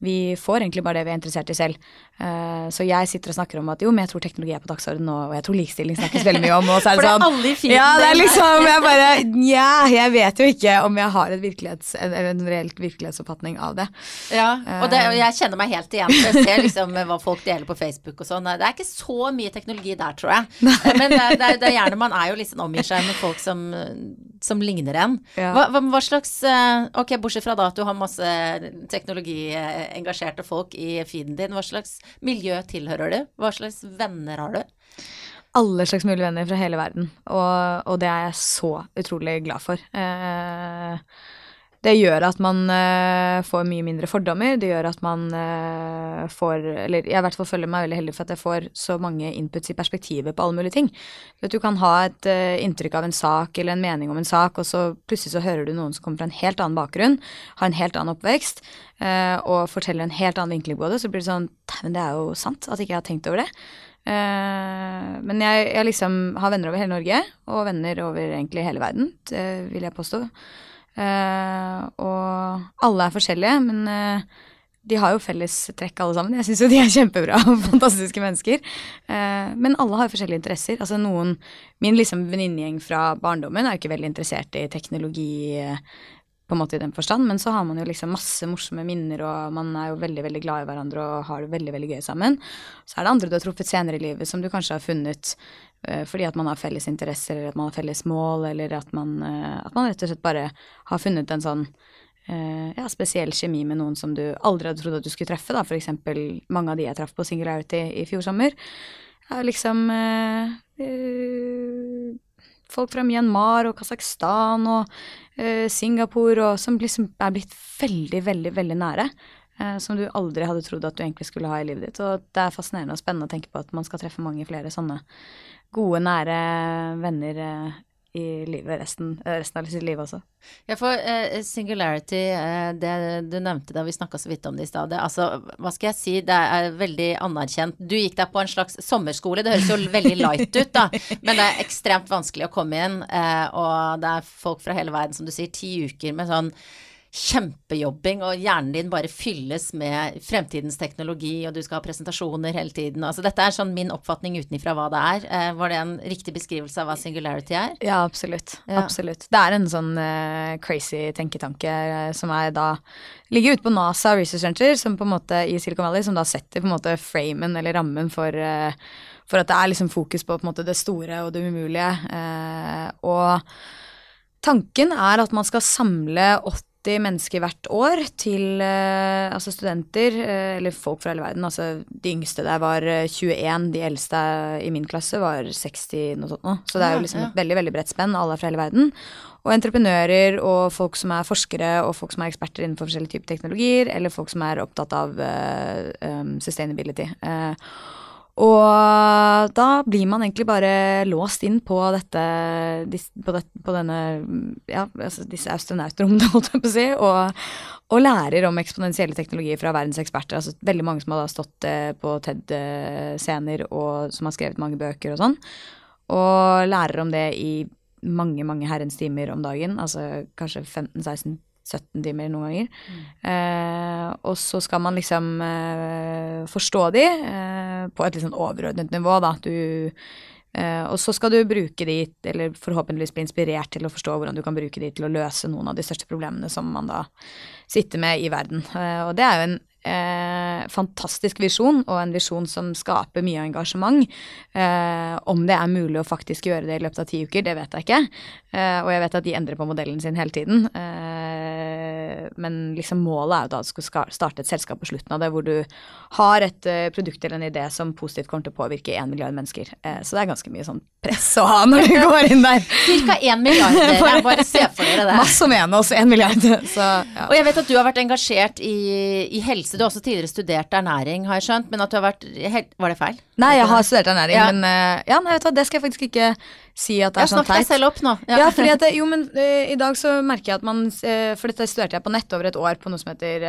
Vi får egentlig bare det vi er interessert i selv. Eh, så jeg sitter og snakker om at jo, men jeg tror teknologi er på dagsorden nå, og jeg tror likestilling snakkes veldig mye om, og så er For det sånn alle i Ja, det er liksom Jeg bare Nja, jeg vet jo ikke om jeg har et virkelighets, en, en reelt virkelighetsoppfatning av det. Ja, og, det, og Eh. jeg kjenner meg helt igjen. Jeg ser liksom hva folk deler på Facebook og sånn. Det er ikke så mye teknologi der, tror jeg. Men det, det, det er gjerne man er jo liksom omgir seg med folk som, som ligner en. Ja. Hva, hva, slags eh, Ok, bortsett fra da at du har masse teknologiengasjerte folk i feeden din, hva slags miljø tilhører du? Hva slags venner har du? alle slags mulige venner fra hele verden, og, og det er jeg så utrolig glad for. Eh, det gjør at man uh, får mye mindre fordommer. Det gjør at man uh, får Eller jeg i hvert fall føler meg veldig heldig for at jeg får så mange inputs i perspektivet på alle mulige ting. At du kan ha et uh, inntrykk av en sak eller en mening om en sak, og så plutselig så hører du noen som kommer fra en helt annen bakgrunn, har en helt annen oppvekst, og forteller en helt annen vinkling på det, så blir det sånn Dæven, det er jo sant at ikke jeg har tenkt over det. men jeg, jeg liksom har venner over hele Norge, og venner over egentlig hele verden, det vil jeg påstå. Uh, og alle er forskjellige, men uh, de har jo felles trekk alle sammen. Jeg syns jo de er kjempebra og fantastiske mennesker. Uh, men alle har forskjellige interesser. Altså noen Min liksom venninnegjeng fra barndommen er jo ikke veldig interessert i teknologi på en måte i den forstand, men så har man jo liksom masse morsomme minner, og man er jo veldig, veldig glad i hverandre og har det veldig, veldig gøy sammen. Så er det andre du har truffet senere i livet som du kanskje har funnet uh, fordi at man har felles interesser, eller at man har felles mål, eller at man, uh, at man rett og slett bare har funnet en sånn uh, ja, spesiell kjemi med noen som du aldri hadde trodd at du skulle treffe, da, eksempel mange av de jeg traff på Singularity i fjor sommer. Er liksom folk fra Myanmar og Kasakhstan og uh, Singapore og som liksom er blitt veldig, veldig, veldig nære. Uh, som du aldri hadde trodd at du egentlig skulle ha i livet ditt. Og det er fascinerende og spennende å tenke på at man skal treffe mange flere sånne gode, nære venner uh, i livet resten, eh, resten av sitt liv også. Ja, for uh, singularity, uh, det du nevnte da vi snakka så vidt om det i stad, altså hva skal jeg si, det er veldig anerkjent. Du gikk deg på en slags sommerskole, det høres jo veldig light ut, da, men det er ekstremt vanskelig å komme inn, uh, og det er folk fra hele verden, som du sier, ti uker med sånn kjempejobbing, og hjernen din bare fylles med fremtidens teknologi, og du skal ha presentasjoner hele tiden. Altså, dette er sånn min oppfatning utenifra hva det er. Eh, var det en riktig beskrivelse av hva singularity er? Ja, absolutt. Ja. Absolutt. Det er en sånn eh, crazy tenketanke eh, som er da ligger ute på NASA Research Center, som på en måte i Silicon Valley, som da setter på en måte framen eller rammen for uh, for at det er liksom fokus på, på måte, det store og det umulige. og tanken er at man skal samle 80 80 mennesker hvert år til uh, altså studenter, uh, eller folk fra hele verden. Altså de yngste der var 21, eh, de eldste i min klasse var 60, noe sånt noe. Så det er jo liksom et veldig, veldig bredt spenn, alle er fra hele verden. Og entreprenører og folk som er forskere og folk som er eksperter innenfor forskjellige typer teknologier, eller folk som er opptatt av uh, um, sustainability. Uh, og da blir man egentlig bare låst inn på dette på, det, på denne Ja, altså disse astronautrommene, holdt jeg på å si, og, og, lærer om eksponentielle teknologier fra verdens eksperter. Altså veldig mange som har da stått eh, på TED-scener og som har skrevet mange bøker og sånn. Og lærer om det i mange, mange herrens timer om dagen. Altså kanskje 15-16 17 timer noen ganger. Mm. Eh, og så skal man liksom eh, forstå de eh, på et litt sånn overordnet nivå, da. Du, eh, og så skal du bruke de, eller forhåpentligvis bli inspirert til å forstå hvordan du kan bruke de til å løse noen av de største problemene som man da sitter med i verden. Eh, og det er jo en Eh, fantastisk visjon, og en visjon som skaper mye engasjement. Eh, om det er mulig å faktisk gjøre det i løpet av ti uker, det vet jeg ikke. Eh, og jeg vet at de endrer på modellen sin hele tiden. Men liksom målet er jo da at du skal starte et selskap på slutten av det, hvor du har et produkt eller en idé som positivt kommer til å påvirke én milliard mennesker. så det er ganske mye sånn press å ha når du går inn der. Cirka én milliard, dere. Bare se for dere det. Masse mener også, én milliard. Så, ja. Og jeg vet at du har vært engasjert i, i helse. Du har også tidligere studert ernæring, har jeg skjønt. Men at du har vært Var det feil? Nei, jeg har studert ernæring, ja. men uh, ja, nei, vet du, det skal jeg faktisk ikke si at det er sånn teit. Snakk deg selv opp nå. Ja, ja fordi at det, jo, men uh, i dag så merker jeg at man uh, For dette studerte jeg på nett over et år på noe som heter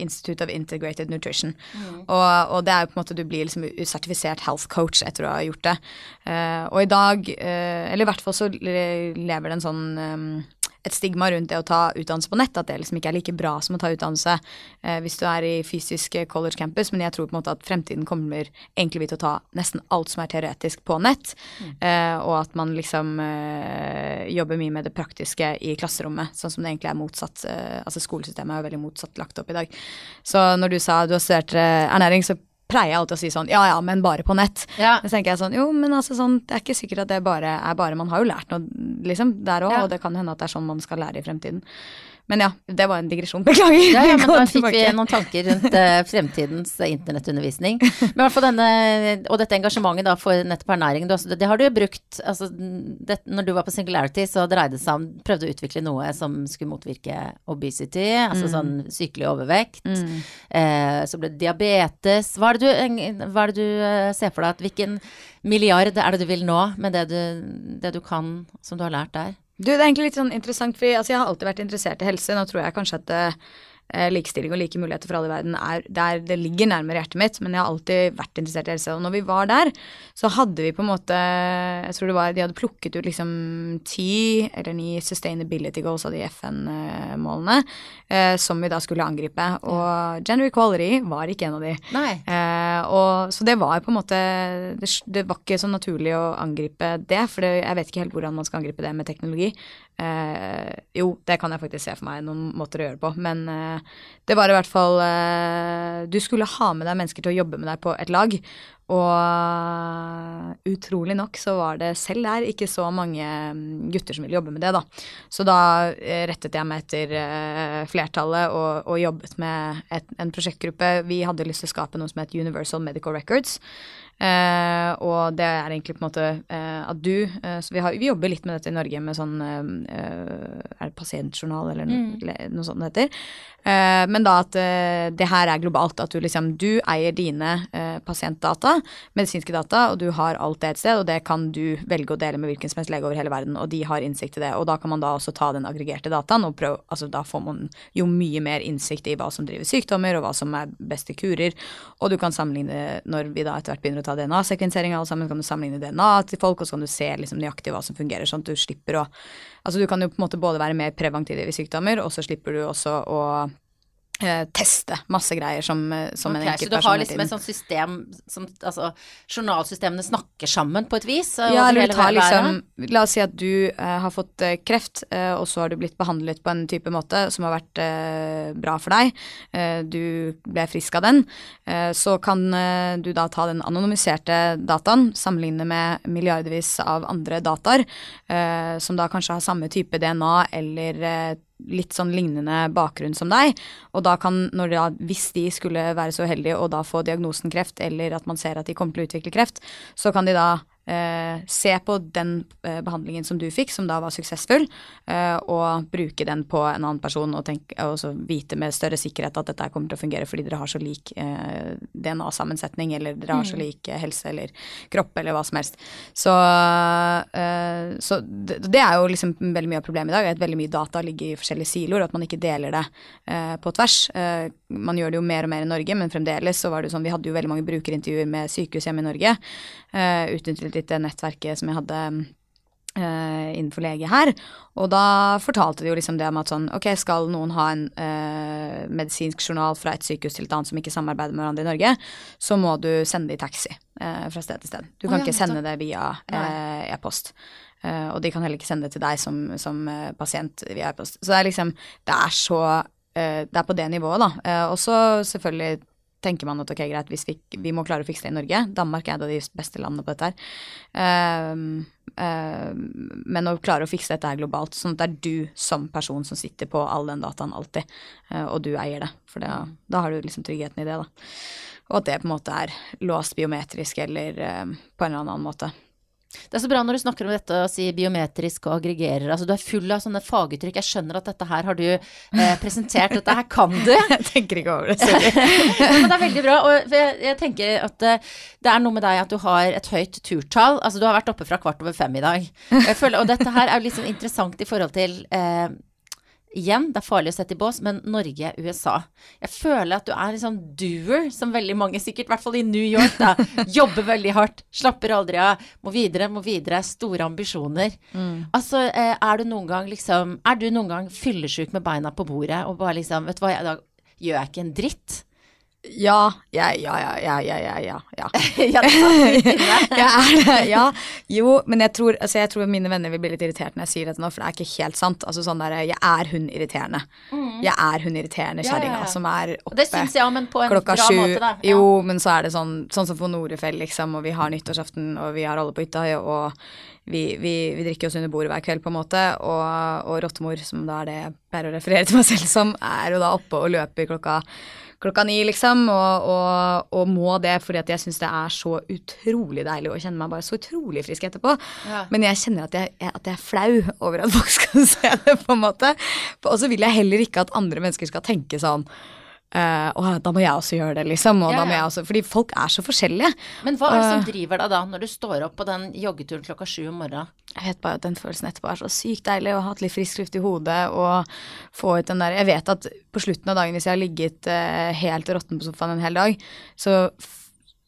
Institute of Integrated Nutrition. Mm. Og, og, det er jo på en måte du blir liksom sertifisert health coach etter å ha gjort det. og i dag, eller i hvert fall så lever det en sånn um, et stigma rundt det å ta utdannelse på nett, at det liksom ikke er like bra som å ta utdannelse eh, hvis du er i fysisk college campus, men jeg tror på en måte at fremtiden kommer egentlig til å ta nesten alt som er teoretisk på nett, mm. eh, og at man liksom eh, jobber mye med det praktiske i klasserommet, sånn som det egentlig er motsatt. Eh, altså skolesystemet er jo veldig motsatt lagt opp i dag. Så når du sa du har studert eh, ernæring, så pleier jeg alltid å si sånn ja ja, men bare på nett. Ja. Så tenker jeg sånn jo, men altså sånn, det er ikke sikkert at det bare er bare Man har jo lært noe liksom der òg, ja. og det kan hende at det er sånn man skal lære i fremtiden. Men ja, det var en digresjon. Beklager. Ja, ja, men da fikk vi noen tanker rundt eh, fremtidens eh, internettundervisning. Men i hvert fall denne, og dette engasjementet da for nettopp ernæring, det, har du jo brukt altså, det, Når du var på Singularity, så dreide det seg om Prøvde å utvikle noe som skulle motvirke obesity, altså sånn sykelig overvekt. Eh, så ble det diabetes. Hva er du, hva er det du eh, ser for deg at Hvilken milliard er det du vil nå med det du, det du kan, som du har lært der? Du, det er egentlig litt sånn interessant, for altså, jeg har alltid vært interessert i helse. Nå tror jeg kanskje at eh, likestilling og like muligheter for alle i verden er der det ligger nærmere hjertet mitt, men jeg har alltid vært interessert i helse. Og når vi var der, så hadde vi på en måte Jeg tror det var De hadde plukket ut liksom ti eller ni sustainability goals av de FN-målene eh, som vi da skulle angripe. Og gender equality var ikke en av de. Nei. Eh, og, så det var på en måte det, det var ikke så naturlig å angripe det, for det, jeg vet ikke helt hvordan man skal angripe det med teknologi. Eh, jo, det kan jeg faktisk se for meg noen måter å gjøre det på, men eh, det var i hvert fall eh, Du skulle ha med deg mennesker til å jobbe med deg på et lag, og utrolig nok så var det selv der ikke så mange mm, gutter som ville jobbe med det, da. Så da eh, rettet jeg meg etter eh, flertallet og, og jobbet med et, en prosjektgruppe. Vi hadde lyst til å skape noe som het Universal Medical Records. Eh, og det er egentlig på en måte eh, at du eh, Så vi, har, vi jobber litt med dette i Norge med sånn Er det pasientjournal eller no, le- noe sånt det heter? Eh, men da at det her er globalt. At du liksom Du eier dine pasientdata, medisinske data, og du har alt det et sted, og det kan du velge å dele med hvilken som helst lege over hele verden, og de har innsikt i det. Og da kan man da også ta den aggregerte dataen og prøve Altså da får man jo mye mer innsikt i hva som driver sykdommer, og hva som er beste kurer. Og du kan sammenligne når vi da etter hvert begynner å ta DNA-sekvensering alle sammen, kan du sammenligne DNA til folk, og så kan du se liksom nøyaktig hva som fungerer, sånn at du slipper å Altså du kan jo på en måte både være mer preventiv i sykdommer, og så slipper du også å eh, teste masse greier som, som okay, en enkeltperson. så du har liksom et sånt system som Altså, journalsystemene snakker sammen på et vis? eh, Ja, eller du tar liksom La oss si at du eh, har fått eh, kreft, eh, og så har du blitt behandlet på en type måte som har vært eh, bra for deg. Eh, du ble frisk av den. Eh, så kan eh, du da ta den anonymiserte dataen, sammenligne med milliardvis av andre dataer, eh, som da kanskje har samme type DNA eller eh, litt sånn lignende bakgrunn som deg, og da kan, da, hvis de skulle være så uheldige og da få diagnosen kreft, eller at man ser at de kommer til å utvikle kreft, så kan de da eh, se på den eh, behandlingen som du fikk, som da var suksessfull, eh, og bruke den på en annen person og, tenke, og så vite med større sikkerhet at dette kommer til å fungere fordi dere har så lik eh, DNA-sammensetning, eller dere har så lik eh, helse eller kropp eller hva som helst. Så, eh, så det, det er jo liksom veldig mye av problemet i dag, at veldig mye data ligger i forskjellige siloer, at man ikke deler det eh, på tvers. Eh, man gjør det jo mer og mer i Norge, men fremdeles så var det jo sånn, vi hadde jo veldig mange brukerintervjuer med sykehus hjemme i Norge, uh, utnyttet litt det nettverket som jeg hadde uh, innenfor lege her. Og da fortalte de jo liksom det om at sånn, ok, skal noen ha en uh, medisinsk journal fra et sykehus til et annet som ikke samarbeider med hverandre i Norge, så må du sende det i taxi fra sted til sted. Du kan kan ja, ikke sende det via e-post. Og de kan heller ikke sende det til deg som, som pasient via e-post. Så det er liksom, det er så, det er på det nivået da. Og så selvfølgelig tenker man at ok, greit, vi, vi må klare å fikse det i Norge. Danmark er et av de beste landene på dette her. Uh, uh, men å klare å fikse dette her globalt, sånn at det er du som person som sitter på all den dataen alltid, uh, og du eier det. For da, da har du liksom tryggheten i det, da. Og at det på en måte er låst biometrisk eller eh, på en eller annen måte. Det er så bra når du snakker om dette og sier biometrisk og aggregerer. Altså, du er full av sånne faguttrykk. Jeg skjønner at dette her har du eh, presentert, dette her kan du. Jeg tenker ikke over det, sorry. Men det er veldig bra. Og jeg, jeg tenker at eh, det er noe med deg at du har et høyt turtall. Altså du har vært oppe fra kvart over fem i dag. Jeg føler, og dette her er jo litt sånn interessant i forhold til eh, Igjen, det er farlig å sette i bås, men Norge, USA. Jeg føler at du er en sånn doer, som veldig mange, sikkert i hvert fall i New York, da, jobber veldig hardt, slapper aldri av, må videre, må videre, store ambisjoner. Altså, eh, er du noen gang liksom Er du noen gang fyllesyk med beina på bordet og bare liksom Vet du hva, i dag gjør jeg ikke en dritt? Ja, ja, ja, ja, ja, ja, ja, ja. ja. ja, det ja. Jo, men jeg tror, altså jeg tror mine venner vil bli litt irritert når jeg sier dette nå, for det er ikke helt sant. Altså sånn der, Jeg er hun irriterende. Jeg er hun irriterende Mm. Kjerringa ja. som er oppe det syns jeg, men på en klokka bra sju. måte, da. Jo, men så er det sånn, sånn som for Norefjell, liksom, og vi har nyttårsaften, og vi har alle på hytta, og vi, vi, vi drikker oss under bordet hver kveld, på en måte. Og, og rottemor, som da er det jeg pleier å referere til meg selv som, er jo da oppe og løper klokka klokka ni, liksom, og, og, og, må det fordi at jeg syns det er så utrolig deilig å kjenne meg bare så utrolig frisk etterpå. Ja. Men jeg kjenner at jeg, at jeg, er flau over at folk skal se det, på en måte. Og så vil jeg heller ikke at andre mennesker skal tenke sånn Uh, og da må jeg også gjøre det, liksom. Ja, ja. Også, fordi folk er så forskjellige. Men hva er det som driver deg da, når du står opp på den joggeturen klokka sju om morgenen? Jeg vet bare at den følelsen etterpå er så sykt deilig, å ha hatt litt frisk luft i hodet og få ut den der Jeg vet at på slutten av dagen, hvis jeg har ligget uh, helt råtten på sofaen en hel dag, så,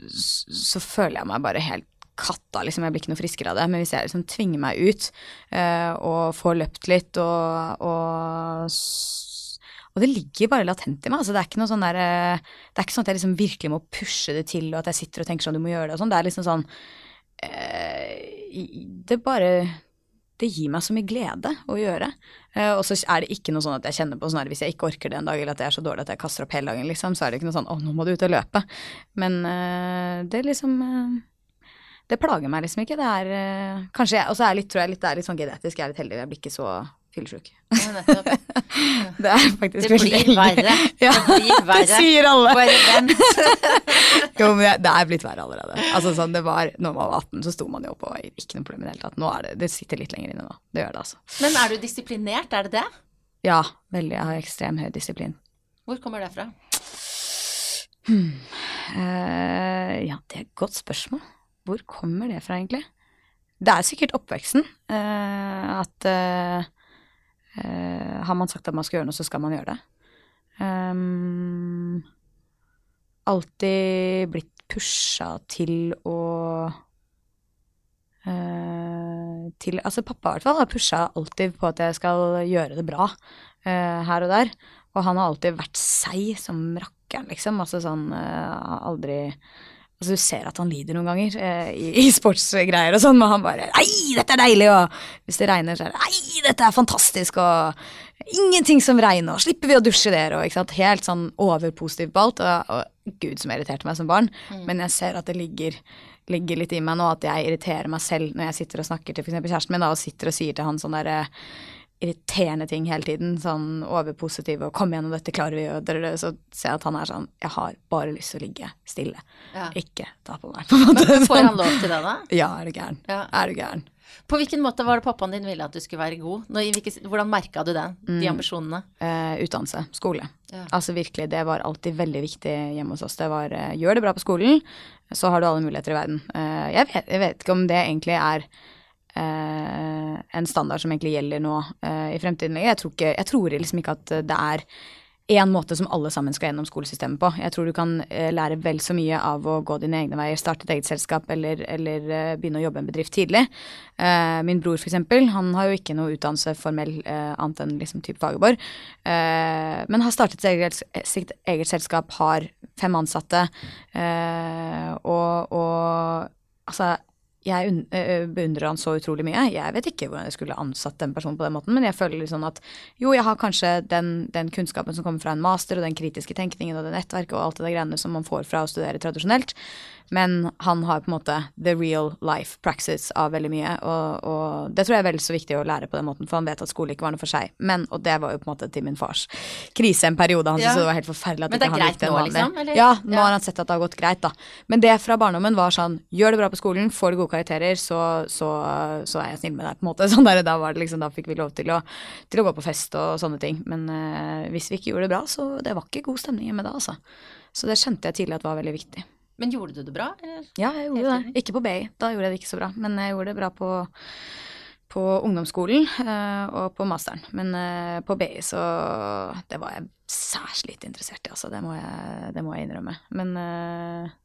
så føler jeg meg bare helt katta, liksom. Jeg blir ikke noe friskere av det. Men hvis jeg liksom tvinger meg ut uh, og får løpt litt og, og og det ligger bare latent i meg. altså Det er sånn der, eh, det er ikke sånn at jeg liksom virkelig må pushe det til, og at jeg sitter og tenker sånn du må gjøre det og sånn. Det er liksom sånn eh, Det bare det gir meg så mye glede å gjøre. Eh, og så er det ikke noe sånn at jeg kjenner på sånn at hvis jeg ikke orker det en dag, eller at jeg er så dårlig at jeg kaster opp hele dagen, liksom, så er det ikke noe sånn å, nå må du ut og løpe. Men det liksom Det plager meg liksom ikke. Det er kanskje jeg Og så er litt, tror jeg litt, det er litt sånn genetisk, jeg er litt heldig, jeg blir ikke så fyllesyk. Ja, det er faktisk Det blir verre. Ja, det blir verre. Det sier alle. Bare vent. jo, men det er blitt verre allerede. Altså sånn det var Når man var 18, så sto man jo på ikke noe problem i det hele tatt. Nå er det Det sitter litt lenger inne nå. Det gjør det, altså. Men er du disiplinert, er det det? Ja, veldig. Jeg har ekstrem høy disiplin. Hvor kommer det fra? Hmm. Uh, ja, det er et godt spørsmål. Hvor kommer det fra, egentlig? Det er sikkert oppveksten. Uh, at uh, Uh, har man sagt at man skal gjøre noe, så skal man gjøre det. Um, alltid blitt pusha til å uh, til, Altså pappa i hvert fall har pusha alltid på at jeg skal gjøre det bra uh, her og der. Og han har alltid vært seig som rakkeren, liksom. Altså sånn aldri Altså, du ser at han lider noen ganger eh, i, i, sportsgreier og sånn, men han bare 'Nei, dette er deilig!' Og hvis det regner, så er det 'Nei, dette er fantastisk!' Og 'Ingenting som regner, og slipper vi å dusje der?' Og ikke sant, helt sånn overpositiv på alt. Og, og gud som irriterte meg som barn. Mm. Men jeg ser at det ligger, ligger, litt i meg nå, at jeg irriterer meg selv når jeg sitter og snakker til f.eks. kjæresten min, da, og sitter og sier til han sånn derre irriterende ting hele tiden. Sånn overpositiv og 'kom igjen, og dette klarer vi', og så ser jeg at han er sånn 'jeg har bare lyst til å ligge stille'. Ja. Ikke ta på meg, på en måte. Men får han lov til det, da? Ja, er du gæren. Ja. Er du gæren. På hvilken måte var det pappaen din ville at du skulle være god? Hvordan merka du det? De mm. ambisjonene? Uh, utdannelse. Skole. Ja. Altså virkelig, det var alltid veldig viktig hjemme hos oss. Det var uh, gjør det bra på skolen, så har du alle muligheter i verden. Eh, jeg, vet, jeg, vet, ikke om det egentlig er eh, en standard som egentlig gjelder nå eh, i fremtiden. Jeg tror, ikke, jeg tror liksom ikke at det er én måte som alle sammen skal gjennom skolesystemet på. Jeg tror du kan eh, lære vel så mye av å gå dine egne veier, starte et eget selskap eller, eller eh, begynne å jobbe i en bedrift tidlig. Eh, min bror for eksempel, han har jo ikke noe utdannelse formell eh, annet enn liksom type Fagerborg, eh, men har startet sitt eget, selskap, har fem ansatte, og, og altså jeg beundrer han så utrolig mye. Jeg vet ikke hvordan jeg skulle ansatt den personen på den måten, men jeg føler litt sånn at jo, jeg har kanskje den, den, kunnskapen som kommer fra en master, og den kritiske tenkningen og det nettverket og alt det der greiene som man får fra å studere tradisjonelt, men han har på en måte the real life praxis av veldig mye, og, og, det tror jeg er vel så viktig å lære på den måten, for han vet at skole ikke var noe for seg. Men, og det var jo på en måte til min fars krise en periode, han ja. syntes det var helt forferdelig at men det er greit nå, liksom? Eller? Ja, nå ja. har han sett at det har gått greit, da. Men det fra barndommen var sånn, gjør det bra på skolen, får du gode karakterer, så, så, så er jeg snill med deg, på en måte. Sånn der, da, var det liksom, da fikk vi lov til å, til å gå på fest og sånne ting. Men uh, hvis vi ikke gjorde det bra, så det var ikke god stemning med det, altså. Så det skjønte jeg tidlig at var veldig viktig. Men gjorde du det bra? Eller? Ja, jeg gjorde det. Ikke på BI, da gjorde jeg det ikke så bra. Men jeg gjorde det bra på, på ungdomsskolen uh, og på masteren. Men uh, på BI så Det var jeg særs lite interessert i, altså. Det må jeg, det må jeg innrømme. Men uh,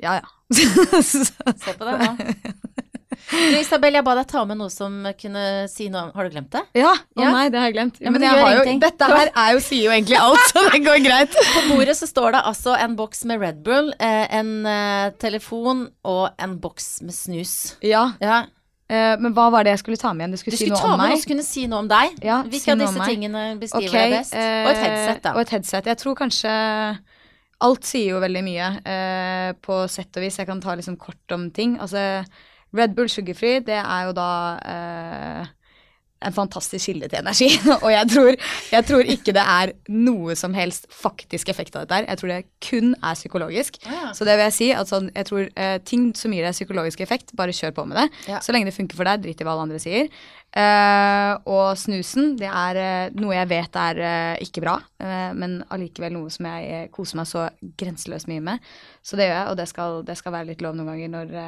ja, ja. Se på deg nå. Du, Isabel, jeg ba deg ta med noe som kunne si noe om Har du glemt det? Ja. Å ja. nei, det har jeg glemt. Ja, men, men jeg jo, dette her er jo, sier jo egentlig alt, så det går greit. På bordet så står det altså en boks med Red Bull, eh, en eh, telefon og en boks med snus. Ja. ja. Uh, men hva var det jeg skulle ta med igjen? Du skulle, du skulle si noe om meg? Du skulle ta med noe som kunne si noe om deg. Ja, Hvilke si av disse tingene beskriver okay, deg best? Og et headset, da. Og et headset. Jeg tror kanskje Alt sier jo veldig mye, eh, på sett og vis. Jeg kan ta liksom kort om ting. Altså Red Bull Sugarfree, det er jo da eh, en fantastisk kilde til energi. og jeg tror, jeg tror, ikke det er noe som helst faktisk effekt av dette her. Jeg tror det kun er psykologisk. ja. Så det vil jeg si at sånn, jeg tror eh, ting som gir deg psykologisk effekt, bare kjør på med det. Ja. Så lenge det funker for deg, drit i hva alle andre sier. Eh, og snusen, det er eh, noe jeg vet er eh, ikke bra, eh, men allikevel noe som jeg eh, koser meg så grenseløst mye med. Så det gjør jeg, og det skal, det skal være litt lov noen ganger når,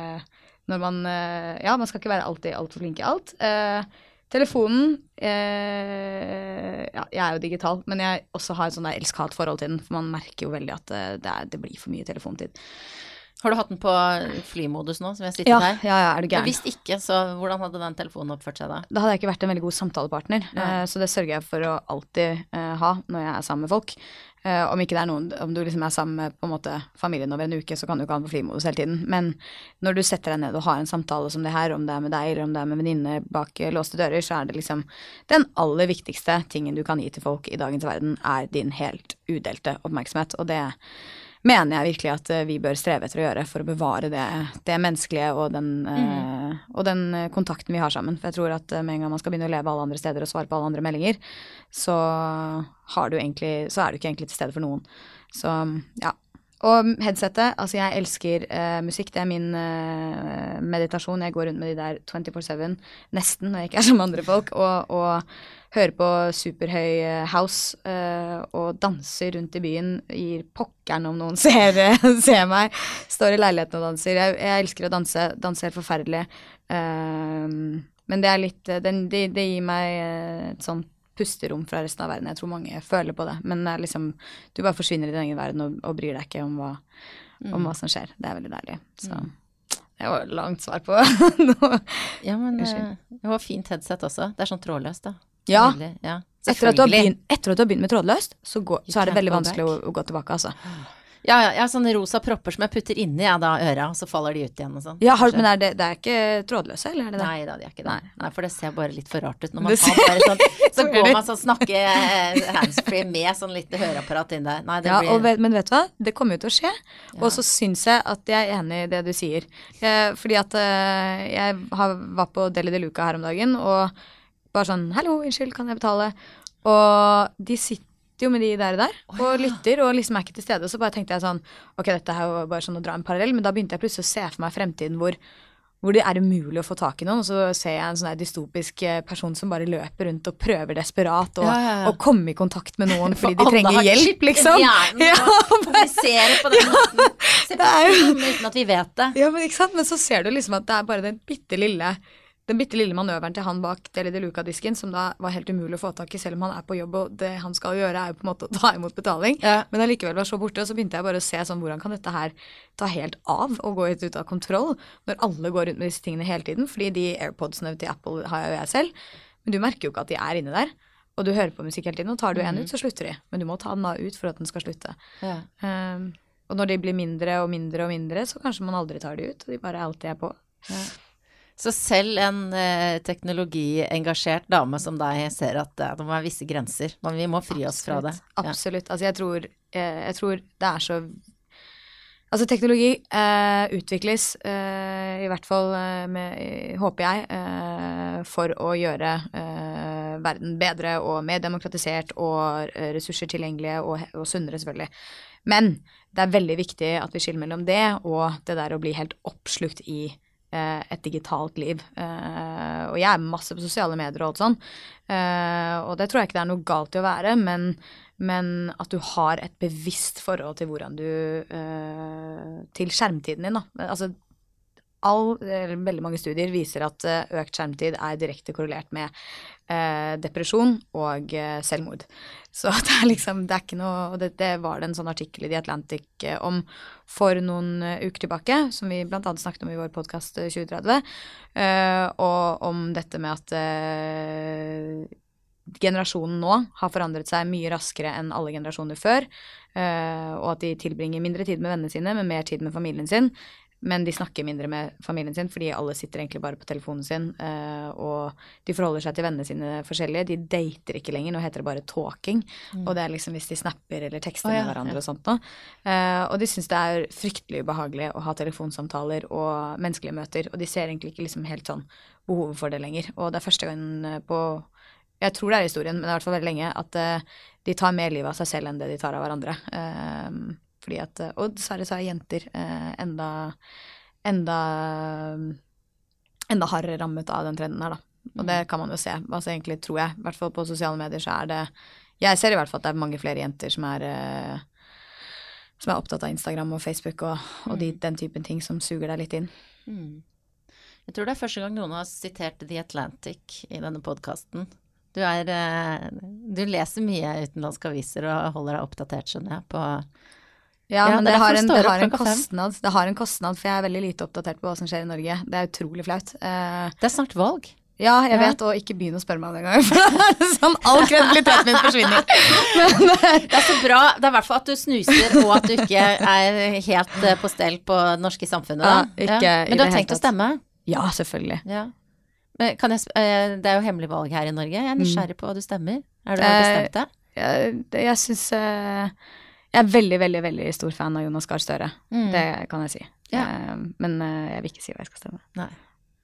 når man eh, Ja, man skal ikke være alltid altfor flink i alt. Eh, telefonen eh, Ja, jeg er jo digital, men jeg også har et sånn elsk-hat-forhold til den, for man merker jo veldig at eh, det, er, det blir for mye telefontid. Har du hatt den på flymodus nå, som jeg sitter Ja, her? ja, ja, er du gæren. hvis ikke, så hvordan hadde den telefonen oppført seg da? Da hadde jeg ikke vært en veldig god samtalepartner, Ja. eh, så det sørger jeg for å alltid eh, ha når jeg er sammen med folk. Eh, om ikke det er noen, om du liksom er sammen med på en måte familien over en uke, så kan du ikke ha den på flymodus hele tiden. Men når du setter deg ned og har en samtale som det her, om det er med deg eller om det er med venninne bak låste dører, så er det liksom den aller viktigste tingen du kan gi til folk i dagens verden, er din helt udelte oppmerksomhet. Og det mener jeg virkelig at eh, vi bør streve etter å gjøre for å bevare det, det menneskelige og den, eh, og den eh, kontakten vi har sammen. For jeg tror at med en gang man skal begynne å leve alle andre steder og svare på alle andre meldinger, så, har du egentlig, så er du ikke egentlig til stede for noen. Så ja. Og headsetet, altså jeg elsker uh, musikk, det er min uh, meditasjon. Jeg går rundt med de der 24-7, nesten, når jeg ikke er som andre folk, og, og hører på superhøy eh, house uh, og danser rundt i byen. Gir pokkeren om noen ser, ser meg. Står i leiligheten og danser. Jeg, jeg elsker å danse. Danse helt forferdelig. Uh, men det er litt det, det, det gir meg et sånt pusterom fra resten av verden. Jeg tror mange føler på det. Men det liksom, du bare forsvinner i din egen verden og, og bryr deg ikke om hva, om hva som skjer. Det er veldig deilig. Så det var langt svar på noe. Ja, men Unnskyld. det var fint headset også. Det er sånn trådløst, da. Ja. Ja. Etter at, du har begynt, etter at du har begynt med trådløst, så, går, så er det veldig vanskelig å, å gå tilbake, altså. Ja, ja, jeg har sånne rosa propper som jeg putter inni ja, da, øra, og så faller de ut igjen og sånn. Ja, har, men er det, det er ikke trådløse, eller er det det? Nei da, de er ikke det. Nei. Nei. for det ser bare litt for rart ut. Når man tar bare sånn, så går man sånn snakke eh, handsfree med sånn lite høreapparat inn der. Nei, det Ja, blir vet, men vet du hva? Det kommer jo til å skje. Og så syns jeg at jeg er enig i det du sier. Eh, fordi at eh, jeg har, var på Deli de Luca her om dagen, og bare sånn 'Hallo, unnskyld, kan jeg betale?' Og de sitter jo med de der og der og lytter og liksom er ikke til stede. Og så bare tenkte jeg sånn Ok, dette er jo bare sånn å dra en parallell, men da begynte jeg plutselig å se for meg fremtiden hvor hvor det er umulig å få tak i noen, og så ser jeg en sånn dystopisk eh, person som bare løper rundt og prøver desperat å Ja, ja, ja. komme i kontakt med noen fordi de trenger hjelp, chip i liksom. hjernen Ja, og kommuniserer på den måten. Se på Det uten at vi vet det. Ja, men ikke sant? Men så ser du liksom at det er bare den bitte lille den bitte lille manøveren til han bak Deli de Luca-disken, som da var helt umulig å få tak i selv om han er på jobb, og det han skal gjøre er jo på en måte å ta imot betaling. Ja. Men allikevel var så borte, og så begynte jeg bare å se sånn hvordan kan dette her ta helt av og gå ut av kontroll, når alle går rundt med disse tingene hele tiden, fordi de AirPodsene til Apple har jo jeg selv, men du merker jo ikke at de er inni der. Og du hører på musikk hele tiden, og tar du en ut, så slutter de. Men du må ta den da ut for at den skal slutte. Ja. Um, og når de blir mindre og mindre og mindre, så kanskje man aldri tar de ut, og de bare alltid er på. Så selv en eh, teknologiengasjert dame som deg ser at eh, det må være visse grenser. Men vi må fri oss fra det. Absolutt. Absolutt. Altså, jeg tror, eh, jeg tror det er så Altså, teknologi eh, utvikles, eh, i hvert fall eh, med, håper jeg, eh, for å gjøre eh, verden bedre og mer demokratisert og ressurser tilgjengelige og, og sunnere, selvfølgelig. Men det er veldig viktig at vi skiller mellom det og det der å bli helt oppslukt i et digitalt liv. Eh, og jeg er masse på sosiale medier og alt sånn, eh, og det tror jeg ikke det er noe galt i å være, men, men at du har et bevisst forhold til hvordan du eh, Til skjermtiden din, da. Altså all, veldig mange studier viser at eh, økt skjermtid er direkte korrelert med eh, depresjon og eh, selvmord. Så det er liksom, det er ikke noe Og det, det var det en sånn artikkel i The Atlantic eh, om for noen eh, uker tilbake, som vi annet snakket om i vår podkast 2030, eh, og om dette med at generasjonen nå har forandret seg mye raskere enn alle generasjoner før, og at de tilbringer mindre tid med vennene sine, men mer tid med familien sin. Men de snakker mindre med familien sin, fordi alle sitter egentlig bare på telefonen sin. eh, og de forholder seg til vennene sine forskjellige. De dater ikke lenger, nå heter det bare talking. Og det er liksom hvis de snapper eller tekster oh, ja, med hverandre ja. og sånt noe. Eh, og de syns det er fryktelig ubehagelig å ha telefonsamtaler og menneskelige møter. Og de ser egentlig ikke liksom helt sånn behovet for det lenger. Og det er første gang eh, på jeg tror det er historien, men det er i hvert fall veldig lenge, at de tar mer livet av seg selv enn det de tar av hverandre. Fordi at, eh, Og dessverre så er jenter eh, enda enda enda hardere rammet av den trenden her, da. Og det kan man jo se. Altså egentlig tror jeg, i hvert fall på sosiale medier, så er det Jeg ser i hvert fall at det er mange flere jenter som er eh, som er opptatt av Instagram og Facebook og, og de, den typen ting som suger deg litt inn. Mm. Jeg tror det er første gang noen har sitert The Atlantic i denne podkasten. Du Du leser mye utenlandske aviser og holder deg oppdatert, skjønner jeg, på Ja, Ja, men det det, har en, det har en kostnad. Det har en kostnad, for jeg er veldig lite oppdatert på hva som skjer i Norge. Det er utrolig flaut. Uh, Det er snart valg. ja, jeg Ja. vet, og ikke begynn å spørre meg om det engang, for sånn all kredibiliteten min forsvinner. Men, eh, Det er så bra. Det er i hvert fall at du snuser, og at du ikke er helt eh, på stell på det norske samfunnet. Da. Ja, ikke i Men du har tenkt å stemme? ja, selvfølgelig. Ja. Men kan jeg, det er jo hemmelig valg her i Norge. Jeg er nysgjerrig på hva du stemmer. Er du bestemt deg? Jeg, jeg syns Jeg er veldig, veldig veldig stor fan av Jonas Gahr Støre. Mm. Det kan jeg si. Ja. Eh, men eh, jeg vil ikke si hva jeg skal stemme. Nei.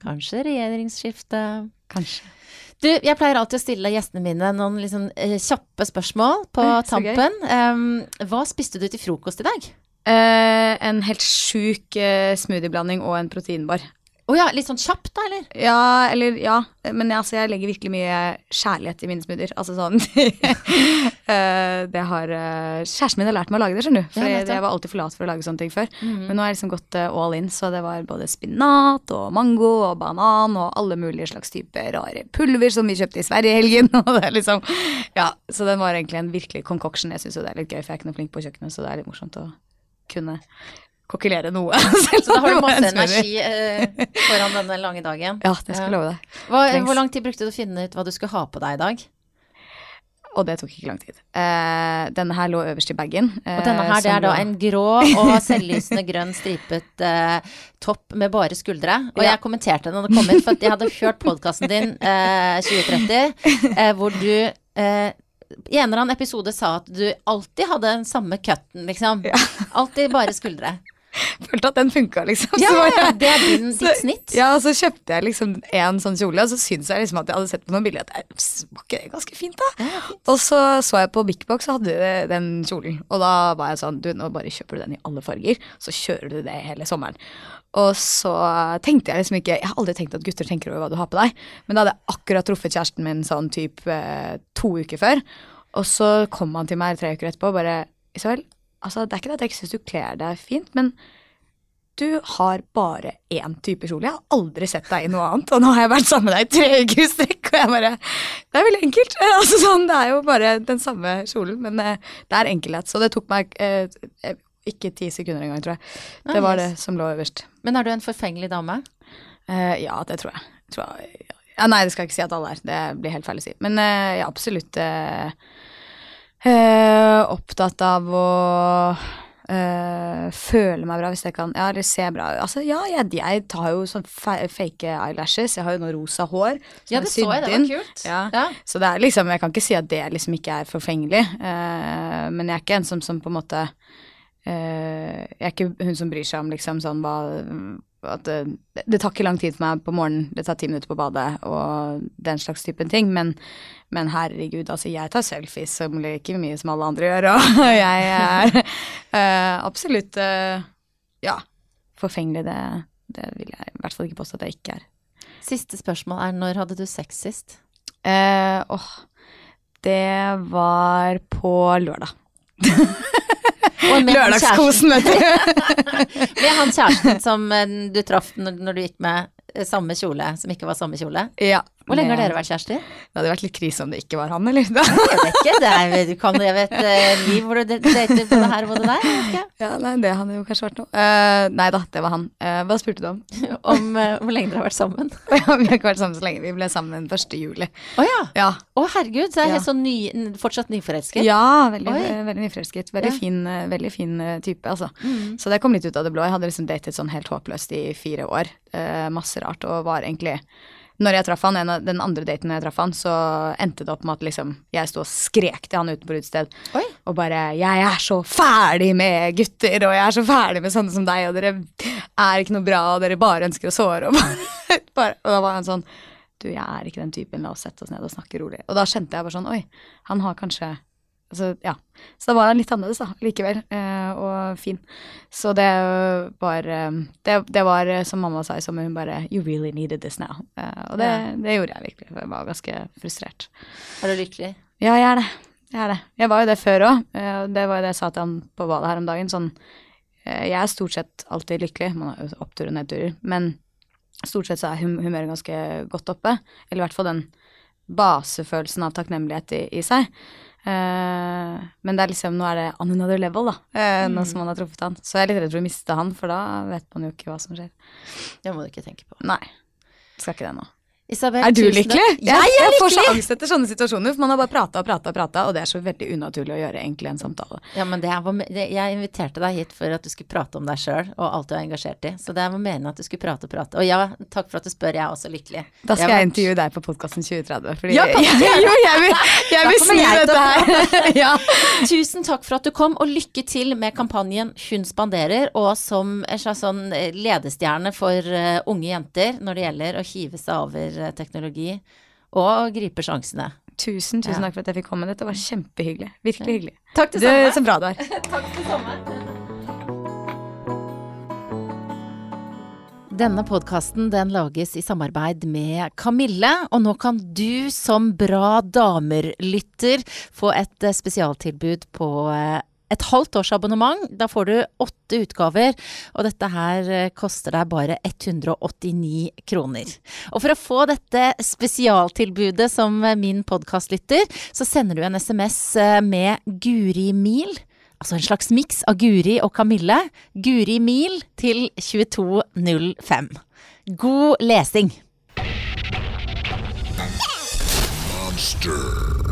Kanskje regjeringsskifte. Kanskje. Du, jeg pleier alltid å stille gjestene mine noen liksom, eh, kjappe spørsmål på Oi, tampen. Um, hva spiste du til frokost i dag? Uh, en helt sjuk uh, smoothieblanding og en proteinbar. Å ja, litt sånn kjapt da, eller? Ja, eller ja. Men altså, jeg legger virkelig mye kjærlighet i mine smoothier. Altså sånn eh, Det har eh, Kjæresten min har lært meg å lage det, skjønner du. For Ja, jeg var alltid for lat for å lage sånne ting før. Mhm. Men nå har jeg liksom gått eh, all in, så det var både spinat og mango og banan og alle mulige slags typer rare pulver som vi kjøpte i Sverige i helgen. Og det liksom Ja, så den var egentlig en virkelig concoction. Jeg syns jo det er litt gøy, for jeg er ikke noe flink på kjøkkenet, så det er litt morsomt å kunne kokkelere noe. Så da har du masse energi eh, foran denne lange dagen. Ja, det skal jeg love deg. Hva, hvor lang tid brukte du å finne ut hva du skulle ha på deg i dag? Og det tok ikke lang tid. Uh, denne her lå øverst i bagen. Uh, Og denne her, det er da en grå og selvlysende grønn stripet uh, topp med bare skuldre. Og Ja. jeg kommenterte den da det kom ut, for at jeg hadde hørt podkasten din eh, 2030, eh, hvor du eh, i en eller annen episode sa at du alltid hadde den samme cutten, liksom. Alltid bare skuldre. Følte at den funka, liksom. Ja, Så jeg- det er din, så- ditt snitt. Ja, og så kjøpte jeg liksom en sånn kjole, og så syntes jeg liksom at jeg hadde sett på noen bilder at det var ikke det ganske fint, da? Og så så jeg på Big Box og hadde den kjolen, og da var jeg sånn, du, nå bare kjøper du den i alle farger, så kjører du det hele sommeren. Og så tenkte jeg liksom ikke Jeg har aldri tenkt at gutter tenker over hva du har på deg, men da hadde jeg akkurat truffet kjæresten min sånn type eh, to uker før, og så kom han til meg tre uker etterpå og bare Isabel, altså det er ikke det at jeg ikke syns du kler deg fint, men du har bare én type kjole. Jeg har aldri sett deg i noe annet, og nå har jeg vært sammen med deg i tre uker i strekk, og jeg bare Det er veldig enkelt. Altså sånn, Det er jo bare den samme kjolen, men eh, det er enkelhet. Så det tok meg eh, eh, ikke ti sekunder engang, tror jeg. Ah, Det var det som lå øverst. Men er du en forfengelig dame? Eh, ja, det tror jeg. tror jeg. Ja, nei, det skal jeg ikke si at alle er. Det blir helt feil å si. Men eh, jeg er absolutt eh, eh, opptatt av å eh, føle meg bra hvis jeg kan Ja, eller se bra ut. Altså, ja, jeg, jeg tar jo sånn fake eyelashes. Jeg har jo nå rosa hår. Ja, det så jeg. Det var kult. Ja. Ja. Så det er liksom, jeg kan ikke si at det liksom ikke er forfengelig, eh, men jeg er ikke en som, som på en måte eh, Jeg er ikke hun som bryr seg om liksom sånn hva at det, det tar ikke lang tid for meg på morgenen, det tar ti minutter på badet og den slags typen ting, men, men herregud, altså jeg tar selfies som like mye som alle andre gjør, og jeg er uh, absolutt uh, ja, forfengelig, det, det vil jeg i hvert fall ikke påstå at jeg ikke er. Siste spørsmål er når hadde du sex sist? Uh, åh, det var på lørdag. Lørdagskosen, vet du. Med han kjæresten som eh, du traff når, når du gikk med eh, samme kjole, som ikke var samme kjole? ja, Hvor lenge har dere vært kjærester? Det hadde vært litt krise om det ikke var han, eller? Jeg vet ikke. Det er, du kan, leve vet eh, liv hvor du dater både her og både der. ikke. ja, nei, det hadde jo kanskje vært noe. Uh, nei da, det var han. Uh, hva spurte du om? Om uh, hvor lenge dere har vært sammen. ja, vi har ikke vært sammen så lenge. Vi ble sammen den 1. juli. Å ja. Ja. Å herregud, så er jeg Ja. sånn ny, fortsatt nyforelsket. Ja, veldig, veldig nyforelsket. Veldig, Ja. fin, veldig fin type, altså. Mm. Så det kom litt ut av det blå. Jeg hadde liksom datet sånn helt håpløst i fire år. Masse rart, og var egentlig Når jeg traff han, en av, den andre daten jeg traff han, så endte det opp med at liksom jeg sto og skrek til han utenfor utested Oi. og bare 'Jeg er så ferdig med gutter, og jeg er så ferdig med sånne som deg, og dere er ikke noe bra, og dere bare ønsker å såre', og bare, bare Og da var han sånn Du, jeg er ikke den typen, la oss sette oss ned og snakke rolig. Og da kjente jeg bare sånn Oi, han har kanskje Altså, ja. Så da var han litt annerledes, da, likevel. Eh, og fin. Så det var eh, det, det var, eh, som mamma sa i sommer, hun bare You really needed this now. Eh, og det, det gjorde jeg virkelig. for Jeg var ganske frustrert. Er du lykkelig? Ja, jeg er det. Jeg er det. Jeg var jo det før òg. Det var jo det jeg sa til han på badet her om dagen. Sånn Jeg er stort sett alltid lykkelig. Man har jo oppturer og nedturer. Men stort sett så er hum humøret ganske godt oppe. Eller i hvert fall den basefølelsen av takknemlighet i, i seg. Eh, men det er liksom, nå er det on another level, da. eh, Nå som man har truffet han. Så jeg er litt redd for å miste han, for da vet man jo ikke hva som skjer. Det må du ikke tenke på. Nei. Skal ikke det nå. Isabel, Er du lykkelig? Jeg, Jeg er jeg får så angst etter sånne situasjoner, for man har bare prata og prata og prata, og det er så veldig unaturlig å gjøre egentlig en samtale. Ja, men det var, det, jeg inviterte deg hit for at du skulle prate om deg sjøl og alt du er engasjert i. Så det var meningen at du skulle prate og prate. Og ja, takk for at du spør, jeg er også lykkelig. Da skal jeg vært- intervjue deg på podkasten 2030. Fordi Ja, jeg, jo, jeg vil, jeg vil snu jeg dette her. ja. Tusen takk for at du kom, og lykke til med kampanjen Hun spanderer, og som en slags sånn eh, ledestjerne for eh, unge jenter når det gjelder å hive seg over teknologi og griper sjansene. Tusen, tusen Ja. takk for at jeg fikk komme. Dette var kjempehyggelig. Virkelig hyggelig. Takk Du, så bra du er. Denne podkasten den lages i samarbeid med Kamille, og nå kan du som bra damer-lytter få et eh, spesialtilbud på eh, et halvt års abonnement. Da får du åtte utgaver, og dette her eh, koster deg bare 189 kroner. Og for å få dette spesialtilbudet som min min podkastlytter, så sender du en SMS eh, med Guri Mil. Altså en slags miks av Guri og Kamille. Guri Mil til 2205. God lesing! Monster.